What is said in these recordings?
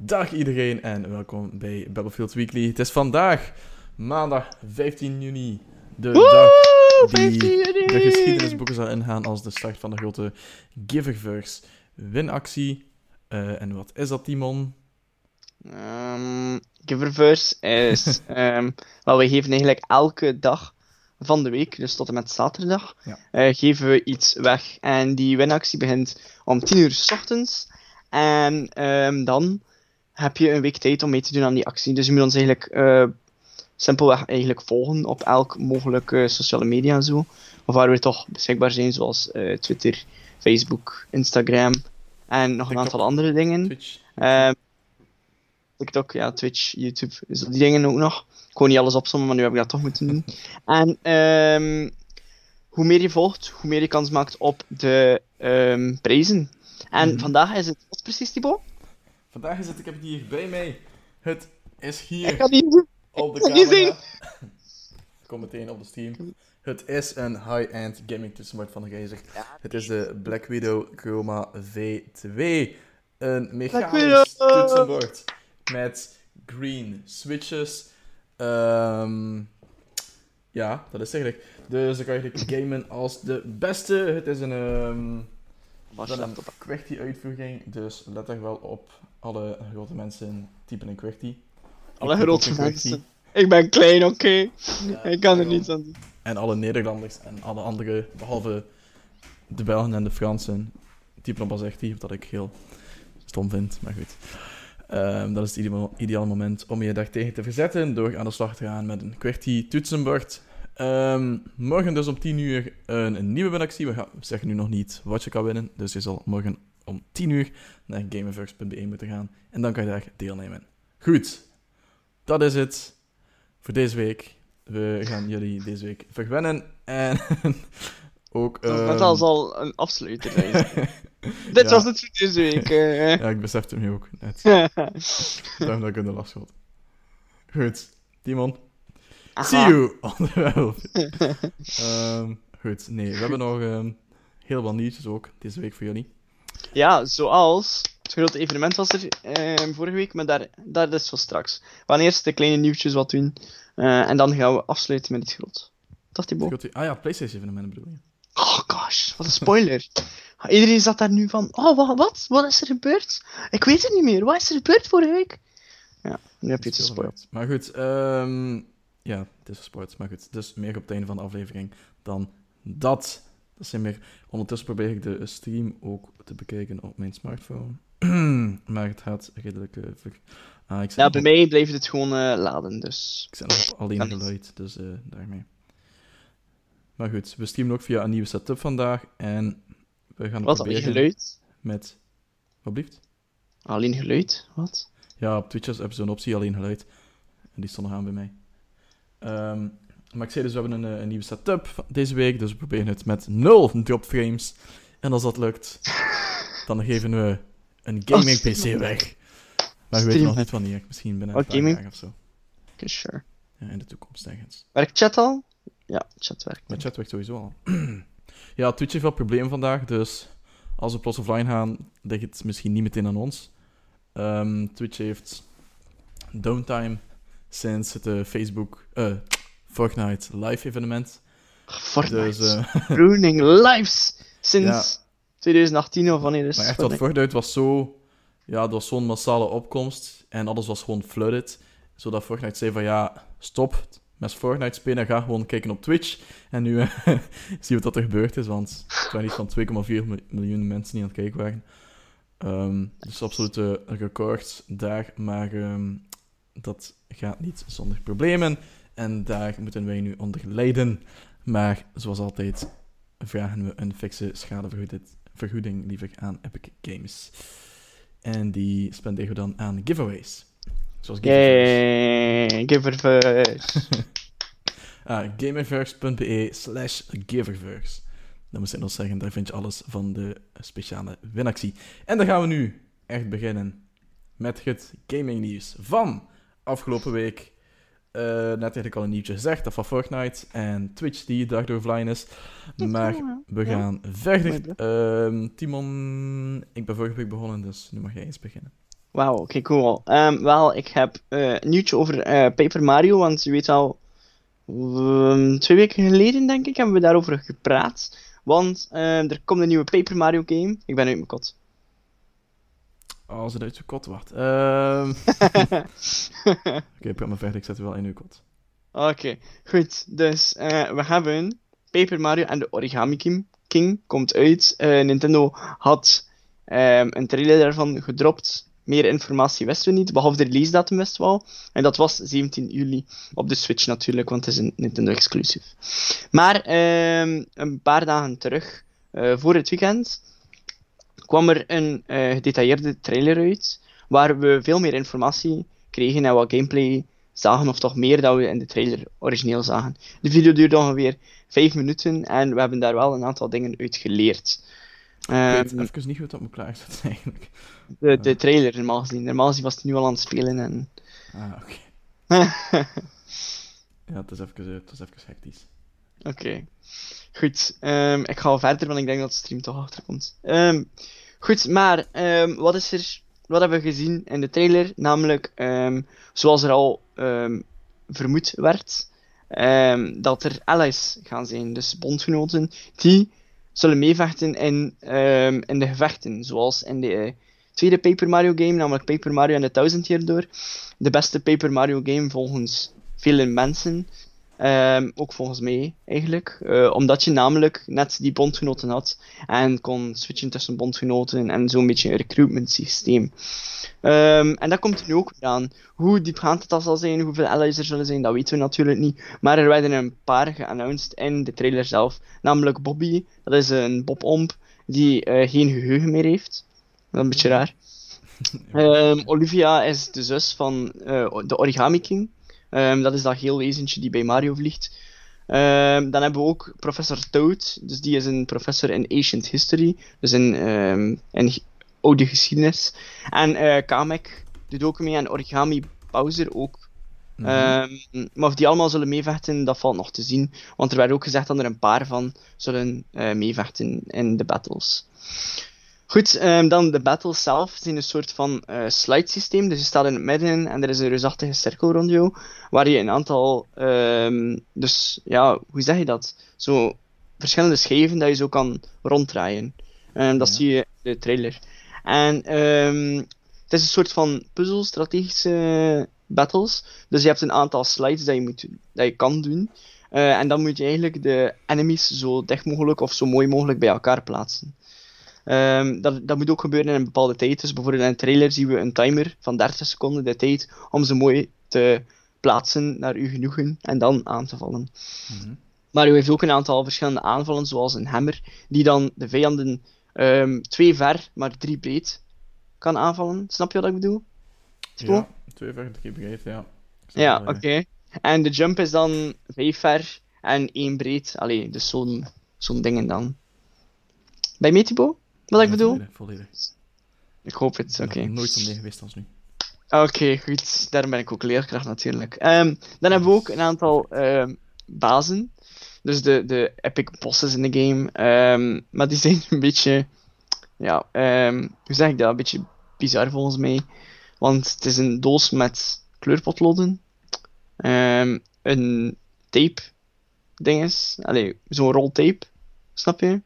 Dag iedereen en welkom bij Battlefield Weekly. Het is vandaag, maandag 15 juni, de dag die de geschiedenisboeken zal ingaan als de start van de grote Giververse winactie. Uh, en wat is dat, Timon? Um, Giververse is... um, wel, we geven eigenlijk elke dag van de week, dus tot en met zaterdag, ja. uh, geven we iets weg. En die winactie begint om 10 uur s ochtends. En um, dan heb je een week tijd om mee te doen aan die actie. Dus je moet ons eigenlijk uh, simpelweg eigenlijk volgen op elk mogelijke sociale media en zo. Of waar we toch beschikbaar zijn, zoals uh, Twitter, Facebook, Instagram en nog een aantal andere dingen. Twitch. Um, TikTok, ja, Twitch, YouTube, dus die dingen ook nog. Ik kon niet alles opzommen, maar nu heb ik dat toch moeten doen. en um, hoe meer je volgt, hoe meer je kans maakt op de um, prijzen. En mm. vandaag is het, wat precies, Thibaut? Vandaag is het, ik heb het hier bij mij. Het is hier ik kan niet, op de camera. Kom meteen op de stream. Het is een high-end gaming toetsenbord van de Geyser. Ja, het is de Black Widow Chroma V2. Een mechanisch toetsenbord met green switches. Um, ja, dat is eigenlijk. Dus dan kan je eigenlijk gamen als de beste. Het is een, um, een QWERTY-uitvoering, dus let er wel op. Alle grote mensen typen een QWERTY. Alle grote mensen. Ik ben klein, oké. Okay. Ja, ik kan er niets aan doen. En alle Nederlanders en alle andere, behalve de Belgen en de Fransen, typen op als echt wat ik heel stom vind, maar goed. Um, dat is het ideale moment om je daartegen te verzetten door aan de slag te gaan met een QWERTY toetsenbord. Um, morgen dus om 10 uur een, een nieuwe winactie. We, gaan, we zeggen nu nog niet wat je kan winnen, dus je zal morgen om 10 uur naar gameverse.be moeten gaan en dan kan je daar deelnemen. Goed, dat is het voor deze week. We gaan jullie deze week verwennen en ook... Dat was al een afsluiter. Dit was het voor deze week. Uh... ja, ik besefte hem nu ook net. Daarom dat ik in de last. Goed, Timon. See you on the um, goed, nee, we hebben nog um, heel wat nieuwtjes ook deze week voor jullie. Ja, zoals het grote evenement was er uh, vorige week, maar daar, daar is voor straks. We gaan eerst de kleine nieuwtjes wat doen uh, en dan gaan we afsluiten met iets groot. Dacht die boven? Ah ja, PlayStation evenement bedoel je? Oh gosh, wat een spoiler. Iedereen zat daar nu van, oh wat, wat? Wat is er gebeurd? Ik weet het niet meer. Wat is er gebeurd vorige week? Ja, nu heb je het gespoild. Maar goed, um, ja, het is gespoild. Maar goed, dus meer op het einde van de aflevering dan dat. Dat zijn meer... Ondertussen probeer ik de stream ook te bekijken op mijn smartphone. maar het gaat redelijk... Uh, ah, ik ja, bij mij blijft het gewoon uh, laden, dus... Ik zet nog alleen geluid, dus uh, daarmee. Maar goed, we streamen ook via een nieuwe setup vandaag. En we gaan Wat, alleen geluid? Met... Wat blieft? Alleen geluid? Wat? Ja, op Twitch hebben ze een optie alleen geluid. En die stond nog aan bij mij. Um, maar ik zei dus, we hebben een, een, nieuwe setup deze week. Dus we proberen het met nul dropframes. En als dat lukt, dan geven we een gaming PC weg. Maar we weten nog niet wanneer. Misschien binnen een paar jaar of zo. Okay, sure. Ja, in de toekomst ergens. Werkt chat al? Ja, chat werkt. Maar chat werkt sowieso al. ja, Twitch heeft wel problemen vandaag, dus als we plots offline gaan, ligt het misschien niet meteen aan ons. Um, Twitch heeft downtime sinds het uh, Facebook, uh, Fortnite live evenement. Fortnite. Dus, uh, Ruining lives sinds ja. 2018 of wanneer is Maar echt, wat Fortnite was zo... Ja, dat was zo'n massale opkomst en alles was gewoon flooded. Zodat Fortnite zei van ja, stop met Fortnite spelen, ga gewoon kijken op Twitch. En nu uh, zie je wat er gebeurd is, want het waren iets van 2,4 miljoen mensen die aan het kijken waren. Um, dus absolute record daar, maar um, dat gaat niet zonder problemen. En daar moeten wij nu onder lijden. Maar zoals altijd vragen we een fikse schadevergoeding liever aan Epic Games. En die spenderen we dan aan giveaways. Zoals giveaways. giveaways. ah, gamerverse.be slash giververse. Dat moet ik nog zeggen, daar vind je alles van de speciale winactie. En dan gaan we nu echt beginnen met het gaming nieuws van afgelopen week. Uh, net eigenlijk al een nieuwtje gezegd, dat van Fortnite en Twitch die daardoor offline is. Maar we gaan ja. verder. Uh, Timon, ik ben vorige week begonnen, dus nu mag jij eens beginnen. Wauw, oké, cool. Ehm, wel, ik heb eh, een nieuwtje over eh, Paper Mario, want je weet al, ehm, twee weken geleden denk ik, hebben we daarover gepraat. Want ehm, er komt een nieuwe Paper Mario game. Ik ben uit mijn kot. Oh, als het uit je kot wordt. Ehm Oké, ik heb mijn verder, ik zet het wel in uw kot. Oké, goed. Dus eh, we hebben Paper Mario en de Origami King, komt uit. Eh, Nintendo had ehm, een trailer daarvan gedropt. Meer informatie wisten we niet, behalve de release datum wisten we al. En dat was 17 juli op de Switch natuurlijk, want het is een Nintendo exclusive. Maar ehm, een paar dagen terug, eh, voor het weekend, kwam er een eh, gedetailleerde trailer uit, waar we veel meer informatie kregen en wat gameplay zagen, of toch meer dan we in de trailer origineel zagen. De video duurde ongeveer 5 minuten en we hebben daar wel een aantal dingen uit geleerd. Ik weet Ehm, even niet hoe dat moet klaarzetten eigenlijk. de, de trailer, normaal gezien. Normaal gezien was hij nu al aan het spelen en... Ah, oké. Ja, het is even, het is even hectisch. Oké. Goed, ehm, ik ga wel verder, want ik denk dat de stream toch achterkomt. Ehm goed, maar ehm, wat is er... Wat hebben we gezien in de trailer? Namelijk, zoals er al vermoed werd, dat er allies gaan zijn, dus bondgenoten, die zullen meevechten in, in de gevechten, zoals in de eh, tweede Paper Mario game, namelijk Paper Mario en de Thousand Year Door. De beste Paper Mario game volgens vele mensen. Ehm, ook volgens mij, eigenlijk. Eh, omdat je namelijk net die bondgenoten had en kon switchen tussen bondgenoten en zo'n beetje een recruitment systeem. Ehm, en dat komt er nu ook weer aan. Hoe diepgaand dat zal zijn, hoeveel allies er zullen zijn, dat weten we natuurlijk niet. Maar er werden een paar geannounced in de trailer zelf. Namelijk Bobby, dat is een Bob-omp die eh, geen geheugen meer heeft. Dat is een beetje raar. Ehm, Olivia is de zus van eh, de Origami King. Ehm, dat is dat heel wezentje die bij Mario vliegt. Ehm, dan hebben we ook professor Toad. Dus die is een professor in Ancient History. Dus in, in ge- oude geschiedenis. En eh Kamek doet ook mee en Origami Bowser ook. Mhm. Maar of die allemaal zullen meevechten, dat valt nog te zien. Want er werd ook gezegd dat er een paar van zullen eh, meevechten in de battles. Goed, ehm, dan de battles zelf zijn een soort van eh slide systeem. Dus je staat in het midden en er is een reusachtige cirkel rond jou. Waar je een aantal, ehm, dus ja, hoe zeg je dat? Zo verschillende schijven dat je zo kan ronddraaien. Ehm, dat Ja. zie je in de trailer. En het is een soort van puzzel, strategische battles. Dus je hebt een aantal slides dat je, moet, dat je kan doen. Eh, en dan moet je eigenlijk de enemies zo dicht mogelijk of zo mooi mogelijk bij elkaar plaatsen. Ehm, dat, dat moet ook gebeuren in een bepaalde tijd. Dus bijvoorbeeld in een trailer zien we een timer van 30 seconden de tijd om ze mooi te plaatsen naar uw genoegen en dan aan te vallen. Mhm. Mario heeft ook een aantal verschillende aanvallen, zoals een hammer, die dan de vijanden ehm, twee ver, maar drie breed kan aanvallen. Snap je wat ik bedoel? Tipo? Ja, twee ver, drie breed, ja. Ja, oké. En de jump is dan vijf ver en één breed. Allee, dus zo'n zo'n dingen dan. Bij mee, Thibaut? Wat ik bedoel? Volledig, volledig. Ik hoop het, oké. nog nooit zo mee geweest als nu. Oké, goed. Daarom ben ik ook leerkracht natuurlijk. Ehm, dan hebben we ook een aantal ehm, bazen. Dus de, de epic bosses in de game. Ehm, maar die zijn een beetje... Ja, ehm, hoe zeg ik dat? Een beetje bizar volgens mij. Want het is een doos met kleurpotloden. Ehm, een tape dinges. Allee, zo'n roltape. Snap je?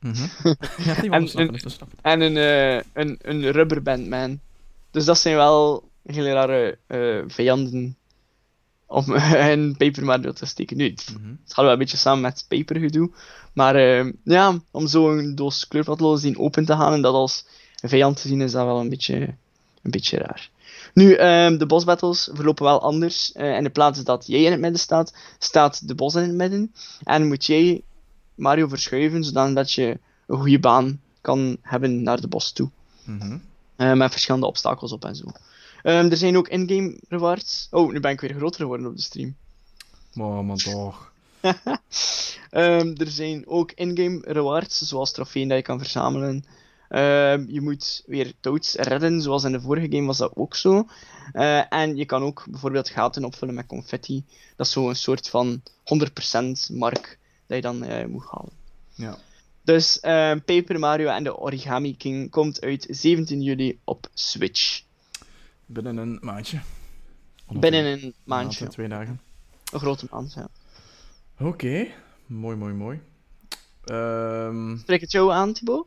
Mhm. ja, die En- snappen, en- een, eh een, een rubberband man. Dus dat zijn wel hele rare eh, vijanden om in Paper Mario te steken. Nu, het Mhm. het gaat wel een beetje samen met papergedoe. Maar eh, ja, om zo'n doos kleurpotloden zien open te gaan en dat als vijand te zien, is dat wel een beetje, een beetje raar. Nu, ehm, de boss battles verlopen wel anders. Eh, in de plaats dat jij in het midden staat, staat de boss in het midden. En moet jij Mario verschuiven, zodat je een goede baan kan hebben naar de boss toe. Mhm. Eh, met verschillende obstakels op en zo. Ehm, er zijn ook in-game rewards. Oh, nu ben ik weer groter geworden op de stream. Maar, maar toch. Ehm, er zijn ook in-game rewards, zoals trofeeën dat je kan verzamelen. Ehm, je moet weer Toads redden, zoals in de vorige game was dat ook zo. Eh, en je kan ook bijvoorbeeld gaten opvullen met confetti. Dat is zo'n soort van 100% mark dat je dan eh, moet halen. Ja. Dus ehm, Paper Mario en de Origami King komt uit 17 juli op Switch. binnen een maandje. Binnen een maandje. twee dagen. Een grote maand, ja. Oké, mooi, mooi, mooi. Um, Spreek het jou aan, Thibaut?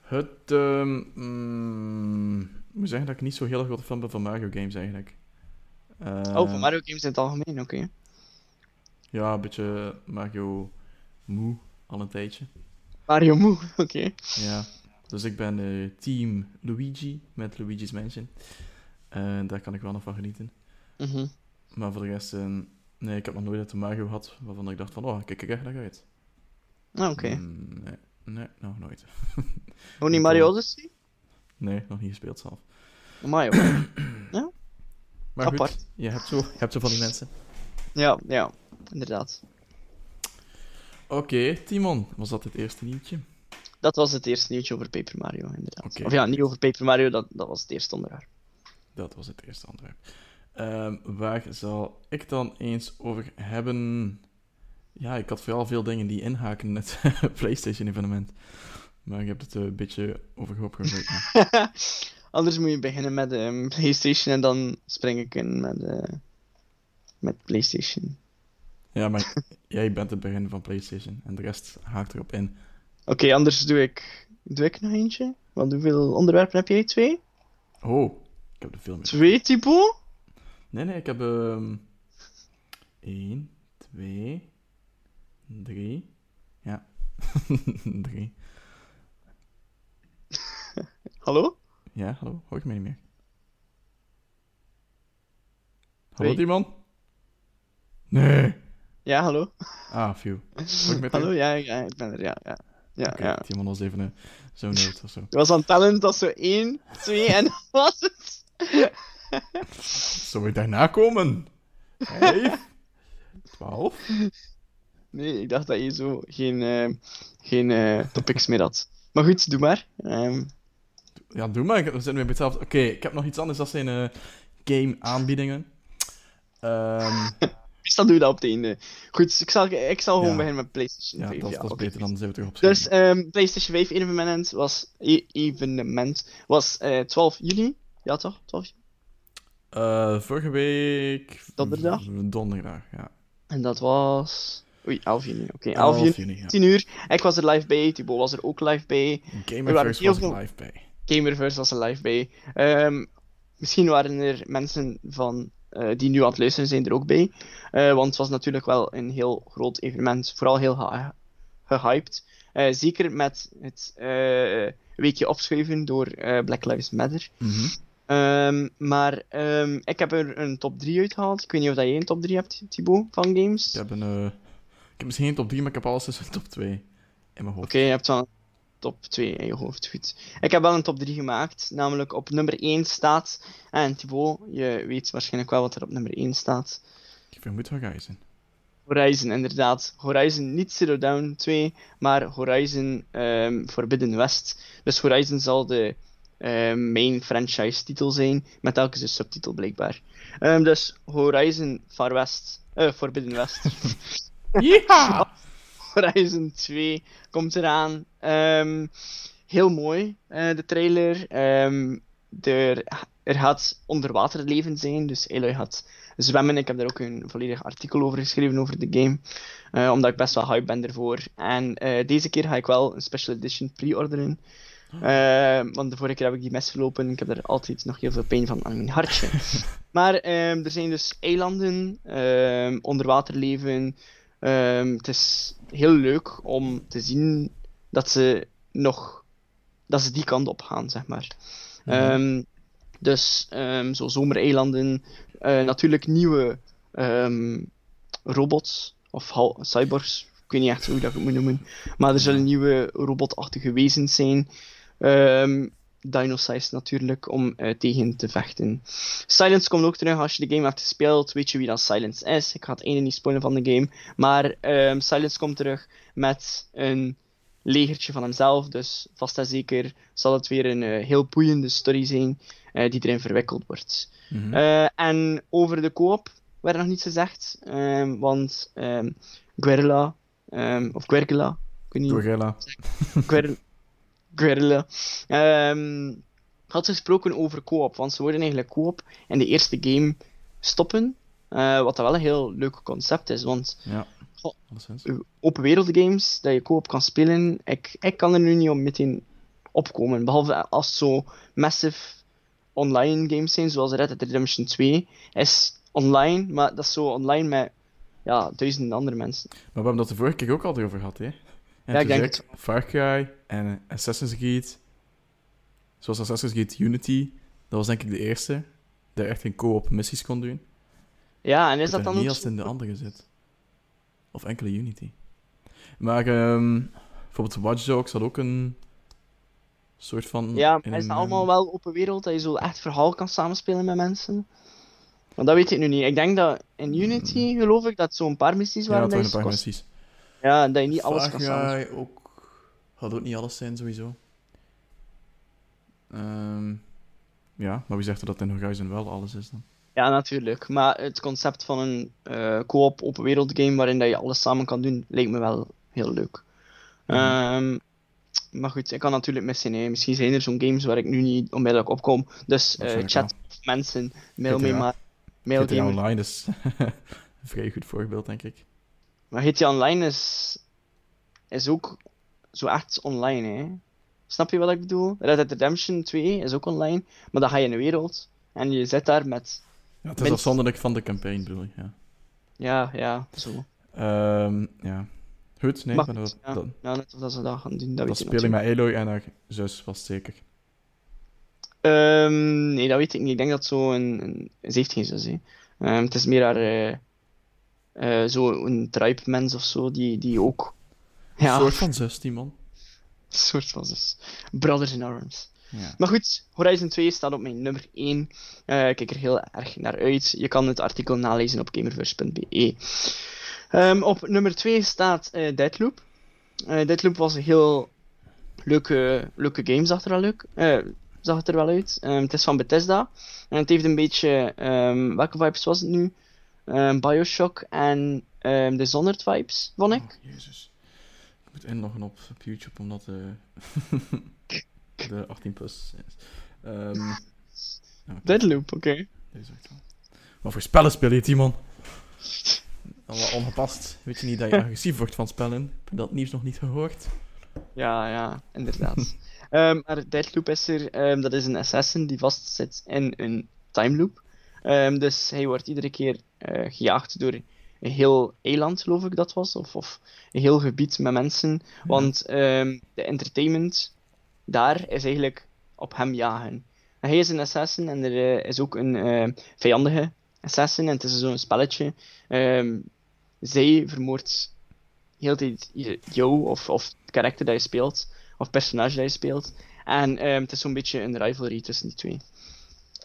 Het, um, mm, ik moet zeggen dat ik niet zo heel grote fan ben van Mario games eigenlijk. Uh, oh, van Mario games in het algemeen, oké. Ja, een beetje Mario moe al een tijdje. Mario moe, oké. Ja, dus ik ben uh, team Luigi met Luigi's Mansion. Uh, daar kan ik wel nog van genieten. Mm Maar voor de rest, uh, nee, ik heb nog nooit uit de Mario gehad waarvan ik dacht van, oh, kijk ik echt naar uit. Ah, oké. Mm, nee, nee, nog nooit. Hoe niet Mario Odyssey? Nee, nog niet gespeeld zelf. Mario. ja? Maar Apart. Goed, je hebt, zo, je hebt zo van die mensen. Ja, ja, inderdaad. Oké, okay, Timon, was dat het eerste nieuwtje? Dat was het eerste nieuwtje over Paper Mario, inderdaad. Okay. Of ja, niet over Paper Mario, dat, dat was het eerste onderwerp. Dat was het eerste onderwerp. Um, waar zal ik dan eens over hebben? Ja, ik had vooral veel dingen die inhaken in het PlayStation-evenement. Maar ik heb het een beetje overhoop gegooid. Anders moet je beginnen met um, PlayStation en dan spring ik in met, uh, met PlayStation. Ja, maar jij bent het begin van PlayStation en de rest haakt erop in. Oké, okay, anders doe ik, doe ik nog eentje. Want hoeveel onderwerpen heb jij? Twee? Oh, ik heb er veel meer. Twee, typo? Nee, nee, ik heb... Um, één, twee, drie. Ja, drie. hallo? Ja, hallo. Hoor ik mij niet meer? Hallo, die man? Nee. Ja, hallo. Ah, phew. hallo, ja, ja, ik ben er, ja. ja. Ja, okay, ja. Timon was even een, zo'n noot of zo. Je was aan het tellen, dat zo 1, 2 en dat was het. Zou ik daarna komen? 5, 12. Nee, ik dacht dat je zo geen, uh, geen uh, topics meer had. Maar goed, doe maar. Um... Ja, doe maar. We zitten weer bij hetzelfde. Oké, okay, ik heb nog iets anders dan zijn uh, game-aanbiedingen. Um... Doe je dat op het einde. Goed, ik zal, ik zal gewoon ja. beginnen met PlayStation ja, 5. Dat, ja, dat is okay. beter, dan zijn we terug op Dus um, PlayStation 5 evenement was, e evenement was uh, 12 juli. Ja, toch? 12 juli? Uh, vorige week. Donderdag? Donderdag, ja. En dat was. Oei, 11 juni. Oké, okay, 11, 11 juni. 10 uur. Ik was er live bij. Thibaut was er ook live bij. Gamerverse was er live bij. Gamerverse was er live bij. Um, misschien waren er mensen van die nu aan het luisteren zijn er ook bij. Uh, want het was natuurlijk wel een heel groot evenement. Vooral heel ge gehyped. Uh, zeker met het weekje opschuiven door Black Lives Matter. Mm -hmm. um, maar um, ik heb er een top 3 uitgehaald. Ik weet niet of dat jij een top 3 hebt, Thibaut, van games. Ik heb, een, ik heb misschien geen top 3, maar ik heb alles tussen top 2 in mijn hoofd. Oké, okay, je hebt dan top 2 in je hoofd. Goed. Ik heb wel een top 3 gemaakt. Namelijk op nummer 1 staat. En Thibaut, je weet waarschijnlijk wel wat er op nummer 1 staat. Ik vermoed Horizon. Horizon, inderdaad. Horizon, niet Zero Dawn 2, maar Horizon um, Forbidden West. Dus Horizon zal de um, main franchise titel zijn, met telkens een subtitel blijkbaar. Um, dus Horizon Far West, uh, Forbidden West. ja! Horizon 2 komt eraan. Um, heel mooi, uh, de trailer. Um, er, er gaat onderwaterleven zijn, dus Aloy gaat zwemmen. Ik heb daar ook een volledig artikel over geschreven over de game, uh, omdat ik best wel hype ben ervoor. En deze keer ga ik wel een special edition pre-orderen. want de vorige keer heb ik die misgelopen. Ik heb er altijd nog heel veel pijn van aan mijn hartje. maar er zijn dus eilanden, onderwaterleven. Um, het is heel leuk om te zien dat ze nog dat ze die kant op gaan, zeg maar. Mhm. Um, dus um, zo zomereilanden, uh, natuurlijk nieuwe robots of cyborgs, ik weet niet echt hoe ik dat moet noemen, maar er zullen nieuwe robotachtige wezens zijn. Dino-size natuurlijk, om uh, tegen te vechten. Silence komt ook terug als je de game hebt gespeeld. Weet je wie dat Silence is? Ik ga het ene niet spoilen van de game. Maar um, Silence komt terug met een legertje van hemzelf. Dus vast en zeker zal het weer een uh, heel boeiende story zijn uh, die erin verwikkeld wordt. Mm -hmm. en over de co-op werd nog niets gezegd. Um, want um, Guerrilla, of Guerrilla, ik weet niet. Guerrilla. Guerrilla. Um, had gesproken over co-op, want ze worden eigenlijk co-op in de eerste game stoppen. Uh, wat dat wel een heel leuk concept is, want Ja, open wereld games dat je co-op kan spelen, ik, ik kan er nu niet om meteen opkomen. Behalve als het zo massive online games zijn, zoals Red Dead Redemption 2, is online, maar dat is zo online met ja, duizenden andere mensen. Maar we hebben dat de vorige keer ook al over gehad, hè? En Ja, ik denk Far Cry en Assassin's Creed. Zoals Assassin's Creed Unity. Dat was denk ik de eerste. Die echt geen co-op missies kon doen. Ja, en is dat dan niet als het in de andere zit. Of enkele Unity. Maar ehm, bijvoorbeeld Watch Dogs had ook een soort van... Ja, maar is een, dat allemaal wel open wereld, dat je zo echt verhaal kan samenspelen met mensen? Want dat weet ik nu niet. Ik denk dat in Unity, geloof ik, dat zo'n paar missies Ja, waren het dat waren een paar missies. Ja, dat je niet alles kan samenspelen. Ook... Gaat ook niet alles zijn, sowieso. Ehm, ja, maar wie zegt er dat in Horizon wel alles is dan? Ja, natuurlijk. Maar het concept van een eh co-op open wereld game waarin dat je alles samen kan doen, lijkt me wel heel leuk. Mhm. Ehm, maar goed, ik kan natuurlijk missen. Hè. Misschien zijn er zo'n games waar ik nu niet onmiddellijk op kom. Dus eh, Waarschijnlijk chat, mensen, mail GTA. me maar. Mail GTA. Online is een vrij goed voorbeeld, denk ik. Maar GTA Online is, is ook zo echt online, hè. Snap je wat ik bedoel? Red Dead Redemption 2 is ook online, maar dan ga je in een wereld en je zit daar met... Ja, het is Minst- afzonderlijk van de campaign, bedoel ik. Ja. Ja, ja, zo. Ehm, ja. Goed, nee, maar dat, ja. dat, Ja, net of dat ze dat gaan doen, dat dat weet ik speel ik met Aloy en haar zus, was zeker. Ehm, nee, dat weet ik niet. Ik denk dat zo een, een... Ze heeft geen zus, hè. Ehm, het is meer haar... eh eh, zo een tribe mens of zo, die, die ook... Ja, Een soort van zus, die man. een soort van zus. Brothers in Arms. Ja. Maar goed, Horizon 2 staat op mijn nummer 1. Eh, kijk er heel erg naar uit. Je kan het artikel nalezen op gamerverse.be. Ehm, op nummer 2 staat eh Deadloop. Eh, Deadloop was een heel leuke, leuke game, zag er wel, leuk, zag het er wel uit. Ehm, het is van Bethesda. En het heeft een beetje... ehm, welke vibes was het nu? Bioshock en ehm Dishonored vibes, vond ik. Oh, jezus. Ik moet inloggen op, op YouTube, omdat eh, de 18 plus is. Ehm, oké, Deadloop, oké. deze werkt wel. Wat voor spellen speel je, Timon? Al wat ongepast. Weet je niet dat je agressief wordt van spellen? Heb je dat nieuws nog niet gehoord? Ja, ja, inderdaad. Ehm maar Deadloop is er, ehm, dat is een assassin die vastzit in een time loop. Ehm, dus hij wordt iedere keer eh, gejaagd door een heel eiland, geloof ik dat was, of, of een heel gebied met mensen. Want ehm, de entertainment daar is eigenlijk op hem jagen. En hij is een assassin en er eh, is ook een eh, vijandige assassin en het is zo'n spelletje. Ehm, zij vermoordt heel de tijd jou of, of het karakter dat je speelt, of personage dat je speelt. En ehm, het is zo'n beetje een rivalry tussen die twee.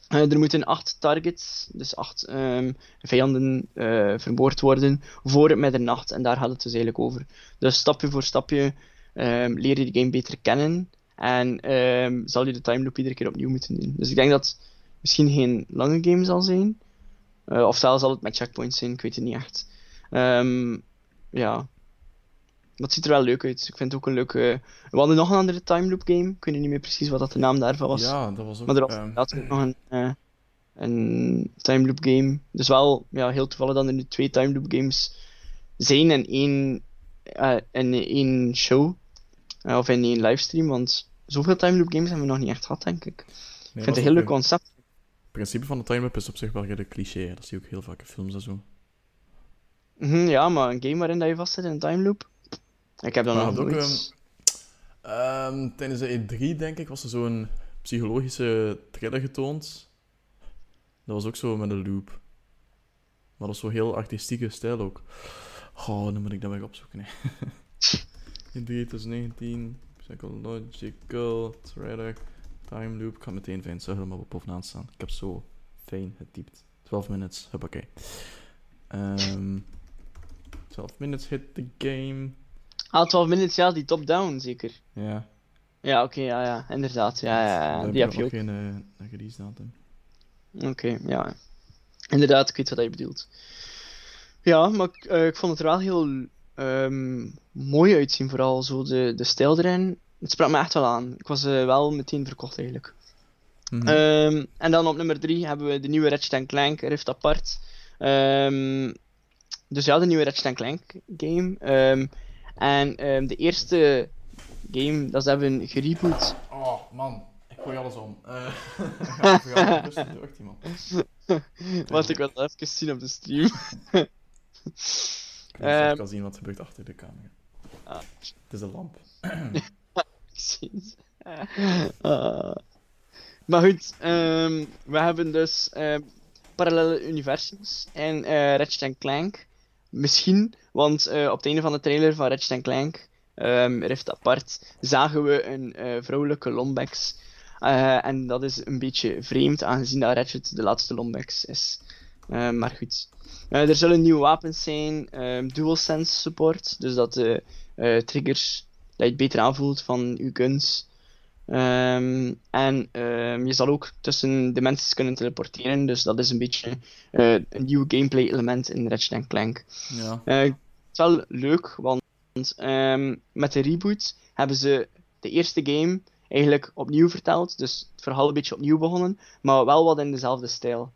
Eh, er moeten acht targets, dus acht ehm, vijanden, eh, vermoord worden voor het middernacht. En daar gaat het dus eigenlijk over. Dus stapje voor stapje ehm, leer je de game beter kennen. En ehm, zal je de time loop iedere keer opnieuw moeten doen. Dus ik denk dat het misschien geen lange game zal zijn. Eh, of zelfs zal het met checkpoints zijn, ik weet het niet echt. Ja. Maar het ziet er wel leuk uit. Ik vind het ook een leuke... We hadden nog een andere time loop game. Ik weet niet meer precies wat dat de naam daarvan was. Ja, dat was ook... Maar er was inderdaad ook nog een, eh, een time loop game. Dus wel ja, heel toevallig dat er nu twee time loop games zijn in één, eh, in één show. Of in één livestream. Want zoveel time loop games hebben we nog niet echt gehad, denk ik. nee, ik dat vind het een heel leuk concept. Het principe van de time-up is op zich wel redelijk cliché. Dat zie je ook heel vaak in films en zo. Mhm, ja, maar een game waarin dat je vast zit in een time loop. Ik heb dat Maar nog had ook. Ehm, tijdens de E3, denk ik, was er zo'n psychologische thriller getoond. Dat was ook zo met een loop. Maar dat was zo heel artistieke stijl ook. Oh, dan moet ik dat weer opzoeken. Hè. In 2019, psychological thriller, time loop. Ik ga meteen fijn zeggen, maar op bovenaan staan. Ik heb zo fijn getypt. 12 minutes, hoppakee. Ehm 12 minutes hit the game. Ah, 12 minutes, ja, die top-down zeker. Ja. Ja, oké, ja, ja, inderdaad. Ja, ja, ja, Daar die heb ik je ook. geen uh, release datum. Oké, ja. Inderdaad, ik weet wat je bedoelt. Ja, maar ik, eh, ik vond het er wel heel ehm, mooi uitzien, vooral zo de, de stijl erin. Het sprak me echt wel aan. Ik was eh, wel meteen verkocht eigenlijk. Mhm. Ehm, en dan op nummer 3 hebben we de nieuwe Ratchet Clank Rift Apart. Ehm, dus ja, de nieuwe Ratchet Clank game. Ehm, en ehm, de eerste game dat ze hebben gereboot. Oh, man. Ik gooi alles om. Eh ja, ja, rustig door, man. Wat ik wel even zien op de stream. Ik kan Ehm. kan zien wat er gebeurt achter de camera. Ah. Het is een lamp. Precies. Ah. Maar goed, ehm, we hebben dus ehm, parallele universums in eh Ratchet Clank. Misschien, want eh, op het einde van de trailer van Ratchet Clank, ehm Rift Apart, zagen we een eh, vrouwelijke Lombax. Eh, en dat is een beetje vreemd, aangezien dat Ratchet de laatste Lombax is. Maar goed. Er zullen nieuwe wapens zijn, ehm DualSense support, dus dat de triggers dat je het beter aanvoelt van je guns. Ehm, en je zal ook tussen dimensies kunnen teleporteren, dus dat is een beetje een nieuw gameplay element in Ratchet Clank. Ja. Is wel leuk, want ehm, met de reboot hebben ze de eerste game eigenlijk opnieuw verteld, dus het verhaal een beetje opnieuw begonnen, maar wel wat in dezelfde stijl.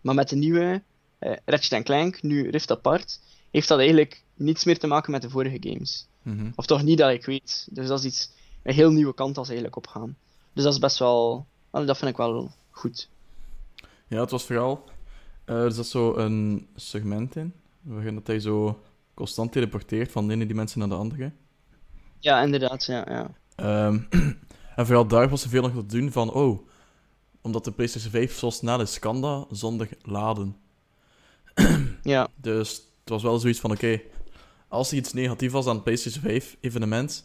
Maar met de nieuwe eh Ratchet Clank, nu Rift Apart, heeft dat eigenlijk niets meer te maken met de vorige games. Mhm. Of toch niet dat ik weet. Dus dat is iets, een heel nieuwe kant als eigenlijk opgaan. Dus dat is best wel, dat vind ik wel goed. Ja, het was vooral... eh, er zat zo een segment in, waarin dat hij zo constant teleporteert van de ene dimensie naar de andere. Ja, inderdaad, ja. ja. Ehm, en vooral daar was er veel nog te doen van, oh, omdat de PlayStation 5 zo snel is, kan dat zonder laden. Ja, Dus het was wel zoiets van, oké, als er iets negatief was aan het PlayStation 5 evenement,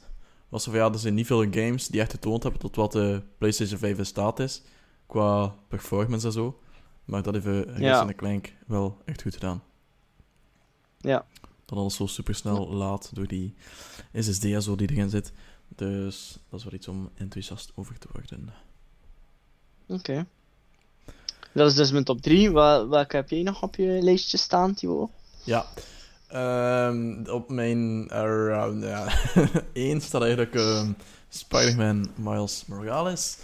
was er van, ja, er zijn niet veel games die echt getoond hebben tot wat de PlayStation 5 in staat is, qua performance en zo. Maar dat heeft uh, Ja. en Clank wel echt goed gedaan. Ja. Dat alles zo supersnel laat door die SSD en zo die erin zit. Dus dat is wel iets om enthousiast over te worden. oké. Dat is dus mijn top 3. Wel, welke heb jij nog op je lijstje staan, Timo? Ja. Ehm, op mijn uh, ja, één staat eigenlijk ehm, Spider-Man Miles Morales.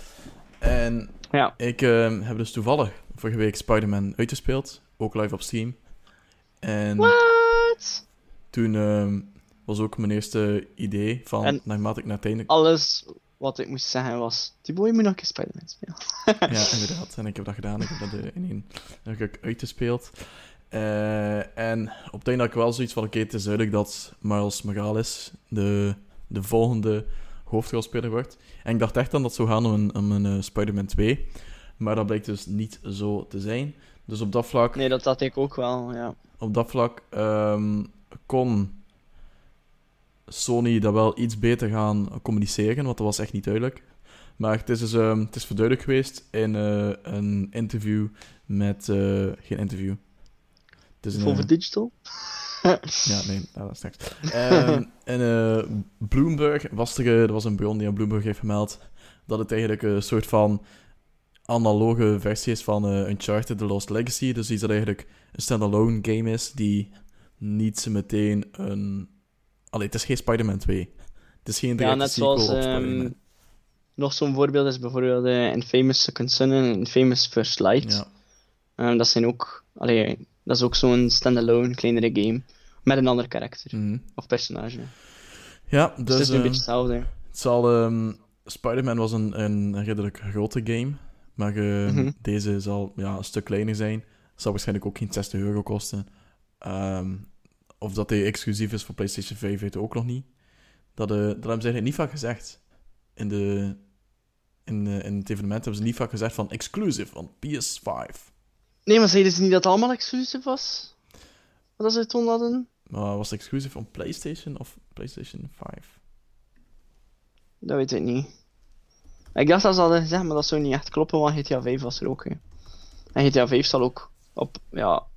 En Ja. ik ehm, heb dus toevallig vorige week Spider-Man uitgespeeld, ook live op Steam. En What? Toen ehm, was ook mijn eerste idee van, En- naarmate ik naar het einde... Alles wat ik moest zeggen was: Timo, je moet nog een keer Spider-Man spelen. Ja, inderdaad. En ik heb dat gedaan. Ik heb dat eh, in één heb ik uitgespeeld. Eh, en op het einde had ik wel zoiets van: oké, het is duidelijk dat Miles Morales de, de volgende hoofdrolspeler wordt. En ik dacht echt dan dat het zou gaan om een, om een eh, Spider-Man 2. Maar dat blijkt dus niet zo te zijn. Dus op dat vlak, Nee, dat had ik ook wel, ja. op dat vlak ehm, kon Sony dat wel iets beter gaan communiceren, want dat was echt niet duidelijk. Maar het is, dus, ehm, het is verduidelijk geweest in eh, een interview met... eh, geen interview. Het is een, eh, Digital? ja, nee, nou, dat is straks. Ehm, en Bloomberg was er, er was een bron die aan Bloomberg heeft gemeld dat het eigenlijk een soort van analoge versie is van Uncharted The Lost Legacy. Dus iets dat eigenlijk een standalone game is die niet meteen een... Allee, het is geen Spider-Man 2. Het is geen Ja, directe net sequel zoals. op ehm, nog zo'n voorbeeld is bijvoorbeeld eh Infamous Second Son en Infamous First Light. Ja. Ehm, dat zijn ook. Allee, dat is ook zo'n standalone kleinere game. Met een ander karakter Mhm. of personage. Ja, Dus, dus... het is een eh, beetje hetzelfde. Het zal... ehm, Spider-Man was een, een redelijk grote game. Maar ehm, Mhm. deze zal ja, een stuk kleiner zijn. Zal waarschijnlijk ook geen 60 euro kosten. Ehm, of dat hij exclusief is voor PlayStation 5, weet ik ook nog niet. Dat, eh dat hebben ze eigenlijk niet vaak gezegd. In, de, in, eh, in het evenement hebben ze niet vaak gezegd van exclusive van PS5. Nee, maar zeiden ze niet dat het allemaal exclusief was? Wat ze toen hadden? Maar was het exclusief van PlayStation of PlayStation 5? Dat weet ik niet. Ik dacht dat ze hadden gezegd, maar dat zou niet echt kloppen, want GTA 5 was er ook. Hè. En GTA 5 zal ook op, ja,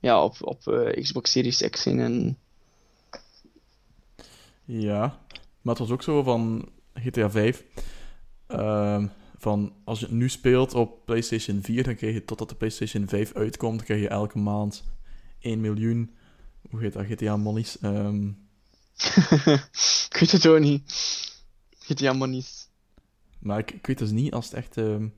ja, op, op eh, Xbox Series X zijn en Ja, maar het was ook zo van GTA 5. ehm, van als je het nu speelt op PlayStation 4, dan krijg je totdat de PlayStation 5 uitkomt, krijg je elke maand 1 miljoen. Hoe heet dat? GTA monies. Ehm, ik weet het ook niet. GTA Monies. maar ik, ik weet dus niet als het echt ehm,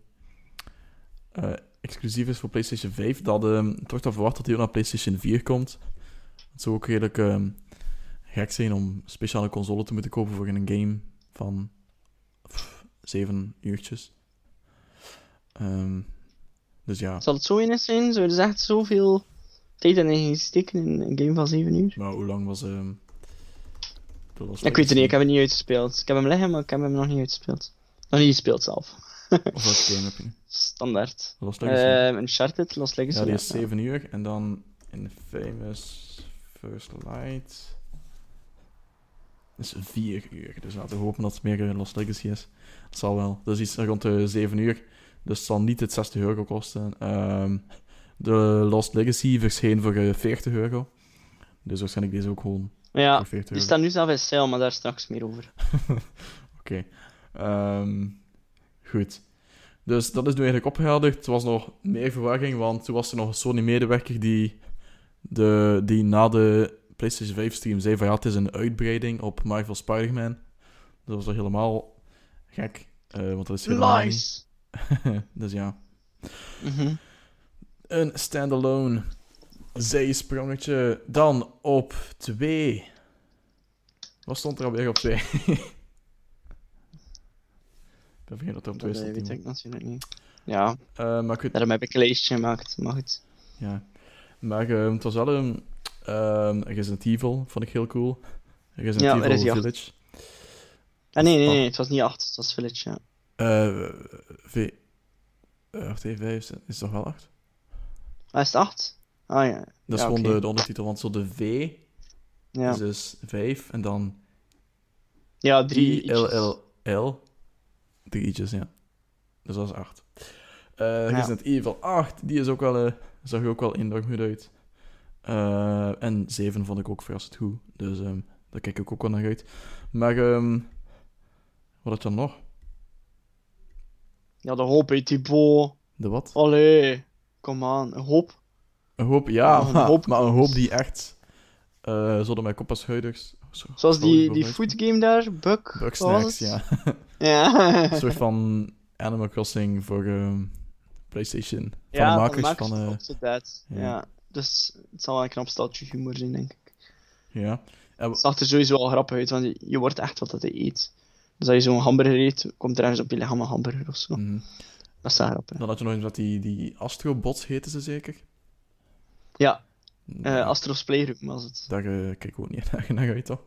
eh, exclusief is voor PlayStation 5, dat ehm, het wordt dan verwacht dat hij ook naar PlayStation 4 komt. Het zou ook redelijk ehm, gek zijn om speciale console te moeten kopen voor een game van pff, 7 uurtjes. Ehm, dus ja, Zal het zo in zijn? Zou dus echt zoveel tijd en energie steken in een game van 7 uur? maar hoe lang was ehm The Lost Ik weet het niet, ik heb hem niet uitgespeeld. Ik heb hem liggen, maar ik heb hem nog niet uitgespeeld. Nog niet gespeeld zelf. Of welke game heb je? Standaard. Lost Legacy? Ehm Uncharted, Lost Legacy. ja, die is 7 uur. En dan Infamous First Light is 4 uur. Dus laten we hopen dat het meer eh, Lost Legacy is. Dat zal wel. Dat is iets rond de 7 uur. Dus het zal niet het 60 euro kosten. Ehm, de Lost Legacy verscheen voor eh, 40 euro. Dus waarschijnlijk deze ook gewoon Ja, voor 40 die staat nu zelf in sale, maar daar straks meer over. Oké. Ehm, goed. Dus dat is nu eigenlijk opgehelderd. Er was nog meer verwarring, want toen was er nog een Sony-medewerker die, de, die na de PlayStation 5 stream zei van ja, het is een uitbreiding op Marvel Spider-Man. Dat was toch helemaal gek, eh, want dat is helemaal. Lies! dus ja. Mhm. Een standalone zijsprongetje. Dan op 2. Wat stond er alweer op 2? ik ben vergeten dat op 2 Dat weet ik natuurlijk niet. Ja, Eh, maar ik weet, daarom heb ik een lijstje gemaakt. Maar goed. ja. Maar ehm, het was wel een ehm Resident Evil, vond ik heel cool. Resident Ja, Evil. Village. Ah, nee, nee, nee, het was niet 8, het was Village, ja. Eh v... eh, wacht even, is het toch wel 8? Ah, is het 8? Ah ja. Dat is Ja, gewoon de, de ondertitel, want zo de V Ja, is dus 5 en dan ja drie. I, L, L, L. Drie i'tjes, ja. Dus dat is 8. Eh Resident Evil 8, die is ook wel, eh, zag er ook wel enorm goed uit. Eh, en 7 vond ik ook verrassend goed. Dus ehm, daar kijk ik ook wel naar uit. Maar, ehm wat had je dan nog? Ja, de hoop, Thibaut. De wat? Allee, kom aan, een hoop. Een hoop, ja, een maar, hoop. maar een hoop die echt uh, zouden met kop schouders... zo- Zoals die, die food game daar, Buck. Was het? ja. Ja. Een soort van Animal Crossing voor ehm, PlayStation. Van ja, de makers van... van eh, ja. Ja. Dus het zal wel een knap steltje humor zijn, denk ik. ja. Het zag er sowieso al grappig uit, want je, wordt echt wat dat je eet. Dus als je zo'n hamburger eet, komt er ergens op je lichaam een hamburger of zo. mhm. Dat is grappig. Dan had je nog eens dat die, die Astrobots heten ze zeker? Ja, Eh Astro's Playroom was het. Daar eh, kijk ik ook niet naar, uit, toch?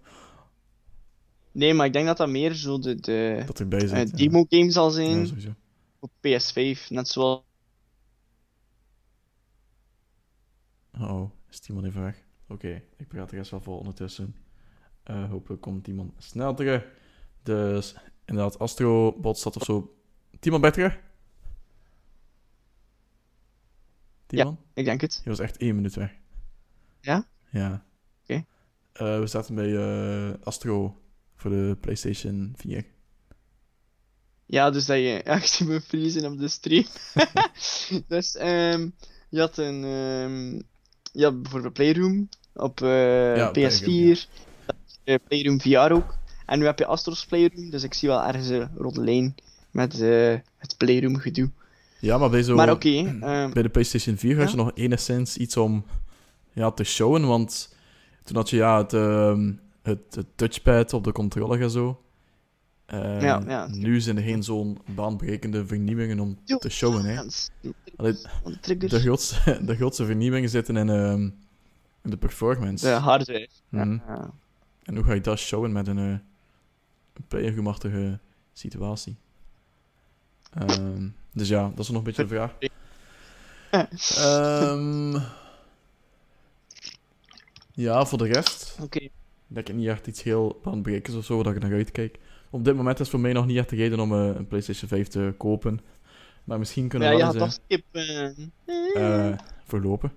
Nee, maar ik denk dat dat meer zo de, de Dat erbij eh, zit. ja. demo-game zal zijn Ja, op PS5. Net zoals... Oh, is iemand even weg? Oké, ik praat de rest wel vol ondertussen. Hopelijk komt iemand snel terug. Dus inderdaad, Astrobot staat of zo. Timon, terug? Timon? Ik denk het. Je was echt één minuut weg. Ja? Ja. Oké. Eh, we zaten bij eh, Astro voor de PlayStation 4. Ja, dus dat je... Ja, zie me vriezen op de stream. dus, ehm je had een... ehm je had bijvoorbeeld Playroom op eh, Ja, PS4. Playroom, Playroom VR ook. En nu heb je Astro's Playroom, dus ik zie wel ergens een rode lijn met het Playroom gedoe. Ja, maar bij zo... Maar oké, ehm, Bij de PlayStation 4 had Ja? je nog enigszins iets om ja, te showen, want toen had je ja, het, ehm, het, het touchpad op de controller en zo. Ja, ja. Nu zijn er geen zo'n baanbrekende vernieuwingen om te showen. Hè. ja, Allee, de grootste, de grootste vernieuwingen zitten in, ehm, in de performance. De hardware. Mhm. Ja. En hoe ga je dat showen met een, eh, een playerroomachtige situatie? Ehm, dus ja, dat is nog een beetje de vraag. Ehm, ja, voor de rest Oké. denk ik niet echt iets heel baanbrekends of zo dat ik naar uitkijk. Op dit moment is voor mij nog niet echt de reden om eh, een PlayStation 5 te kopen. Maar misschien kunnen Ja, we je wel had eens skippen. eh, eh, voorlopen.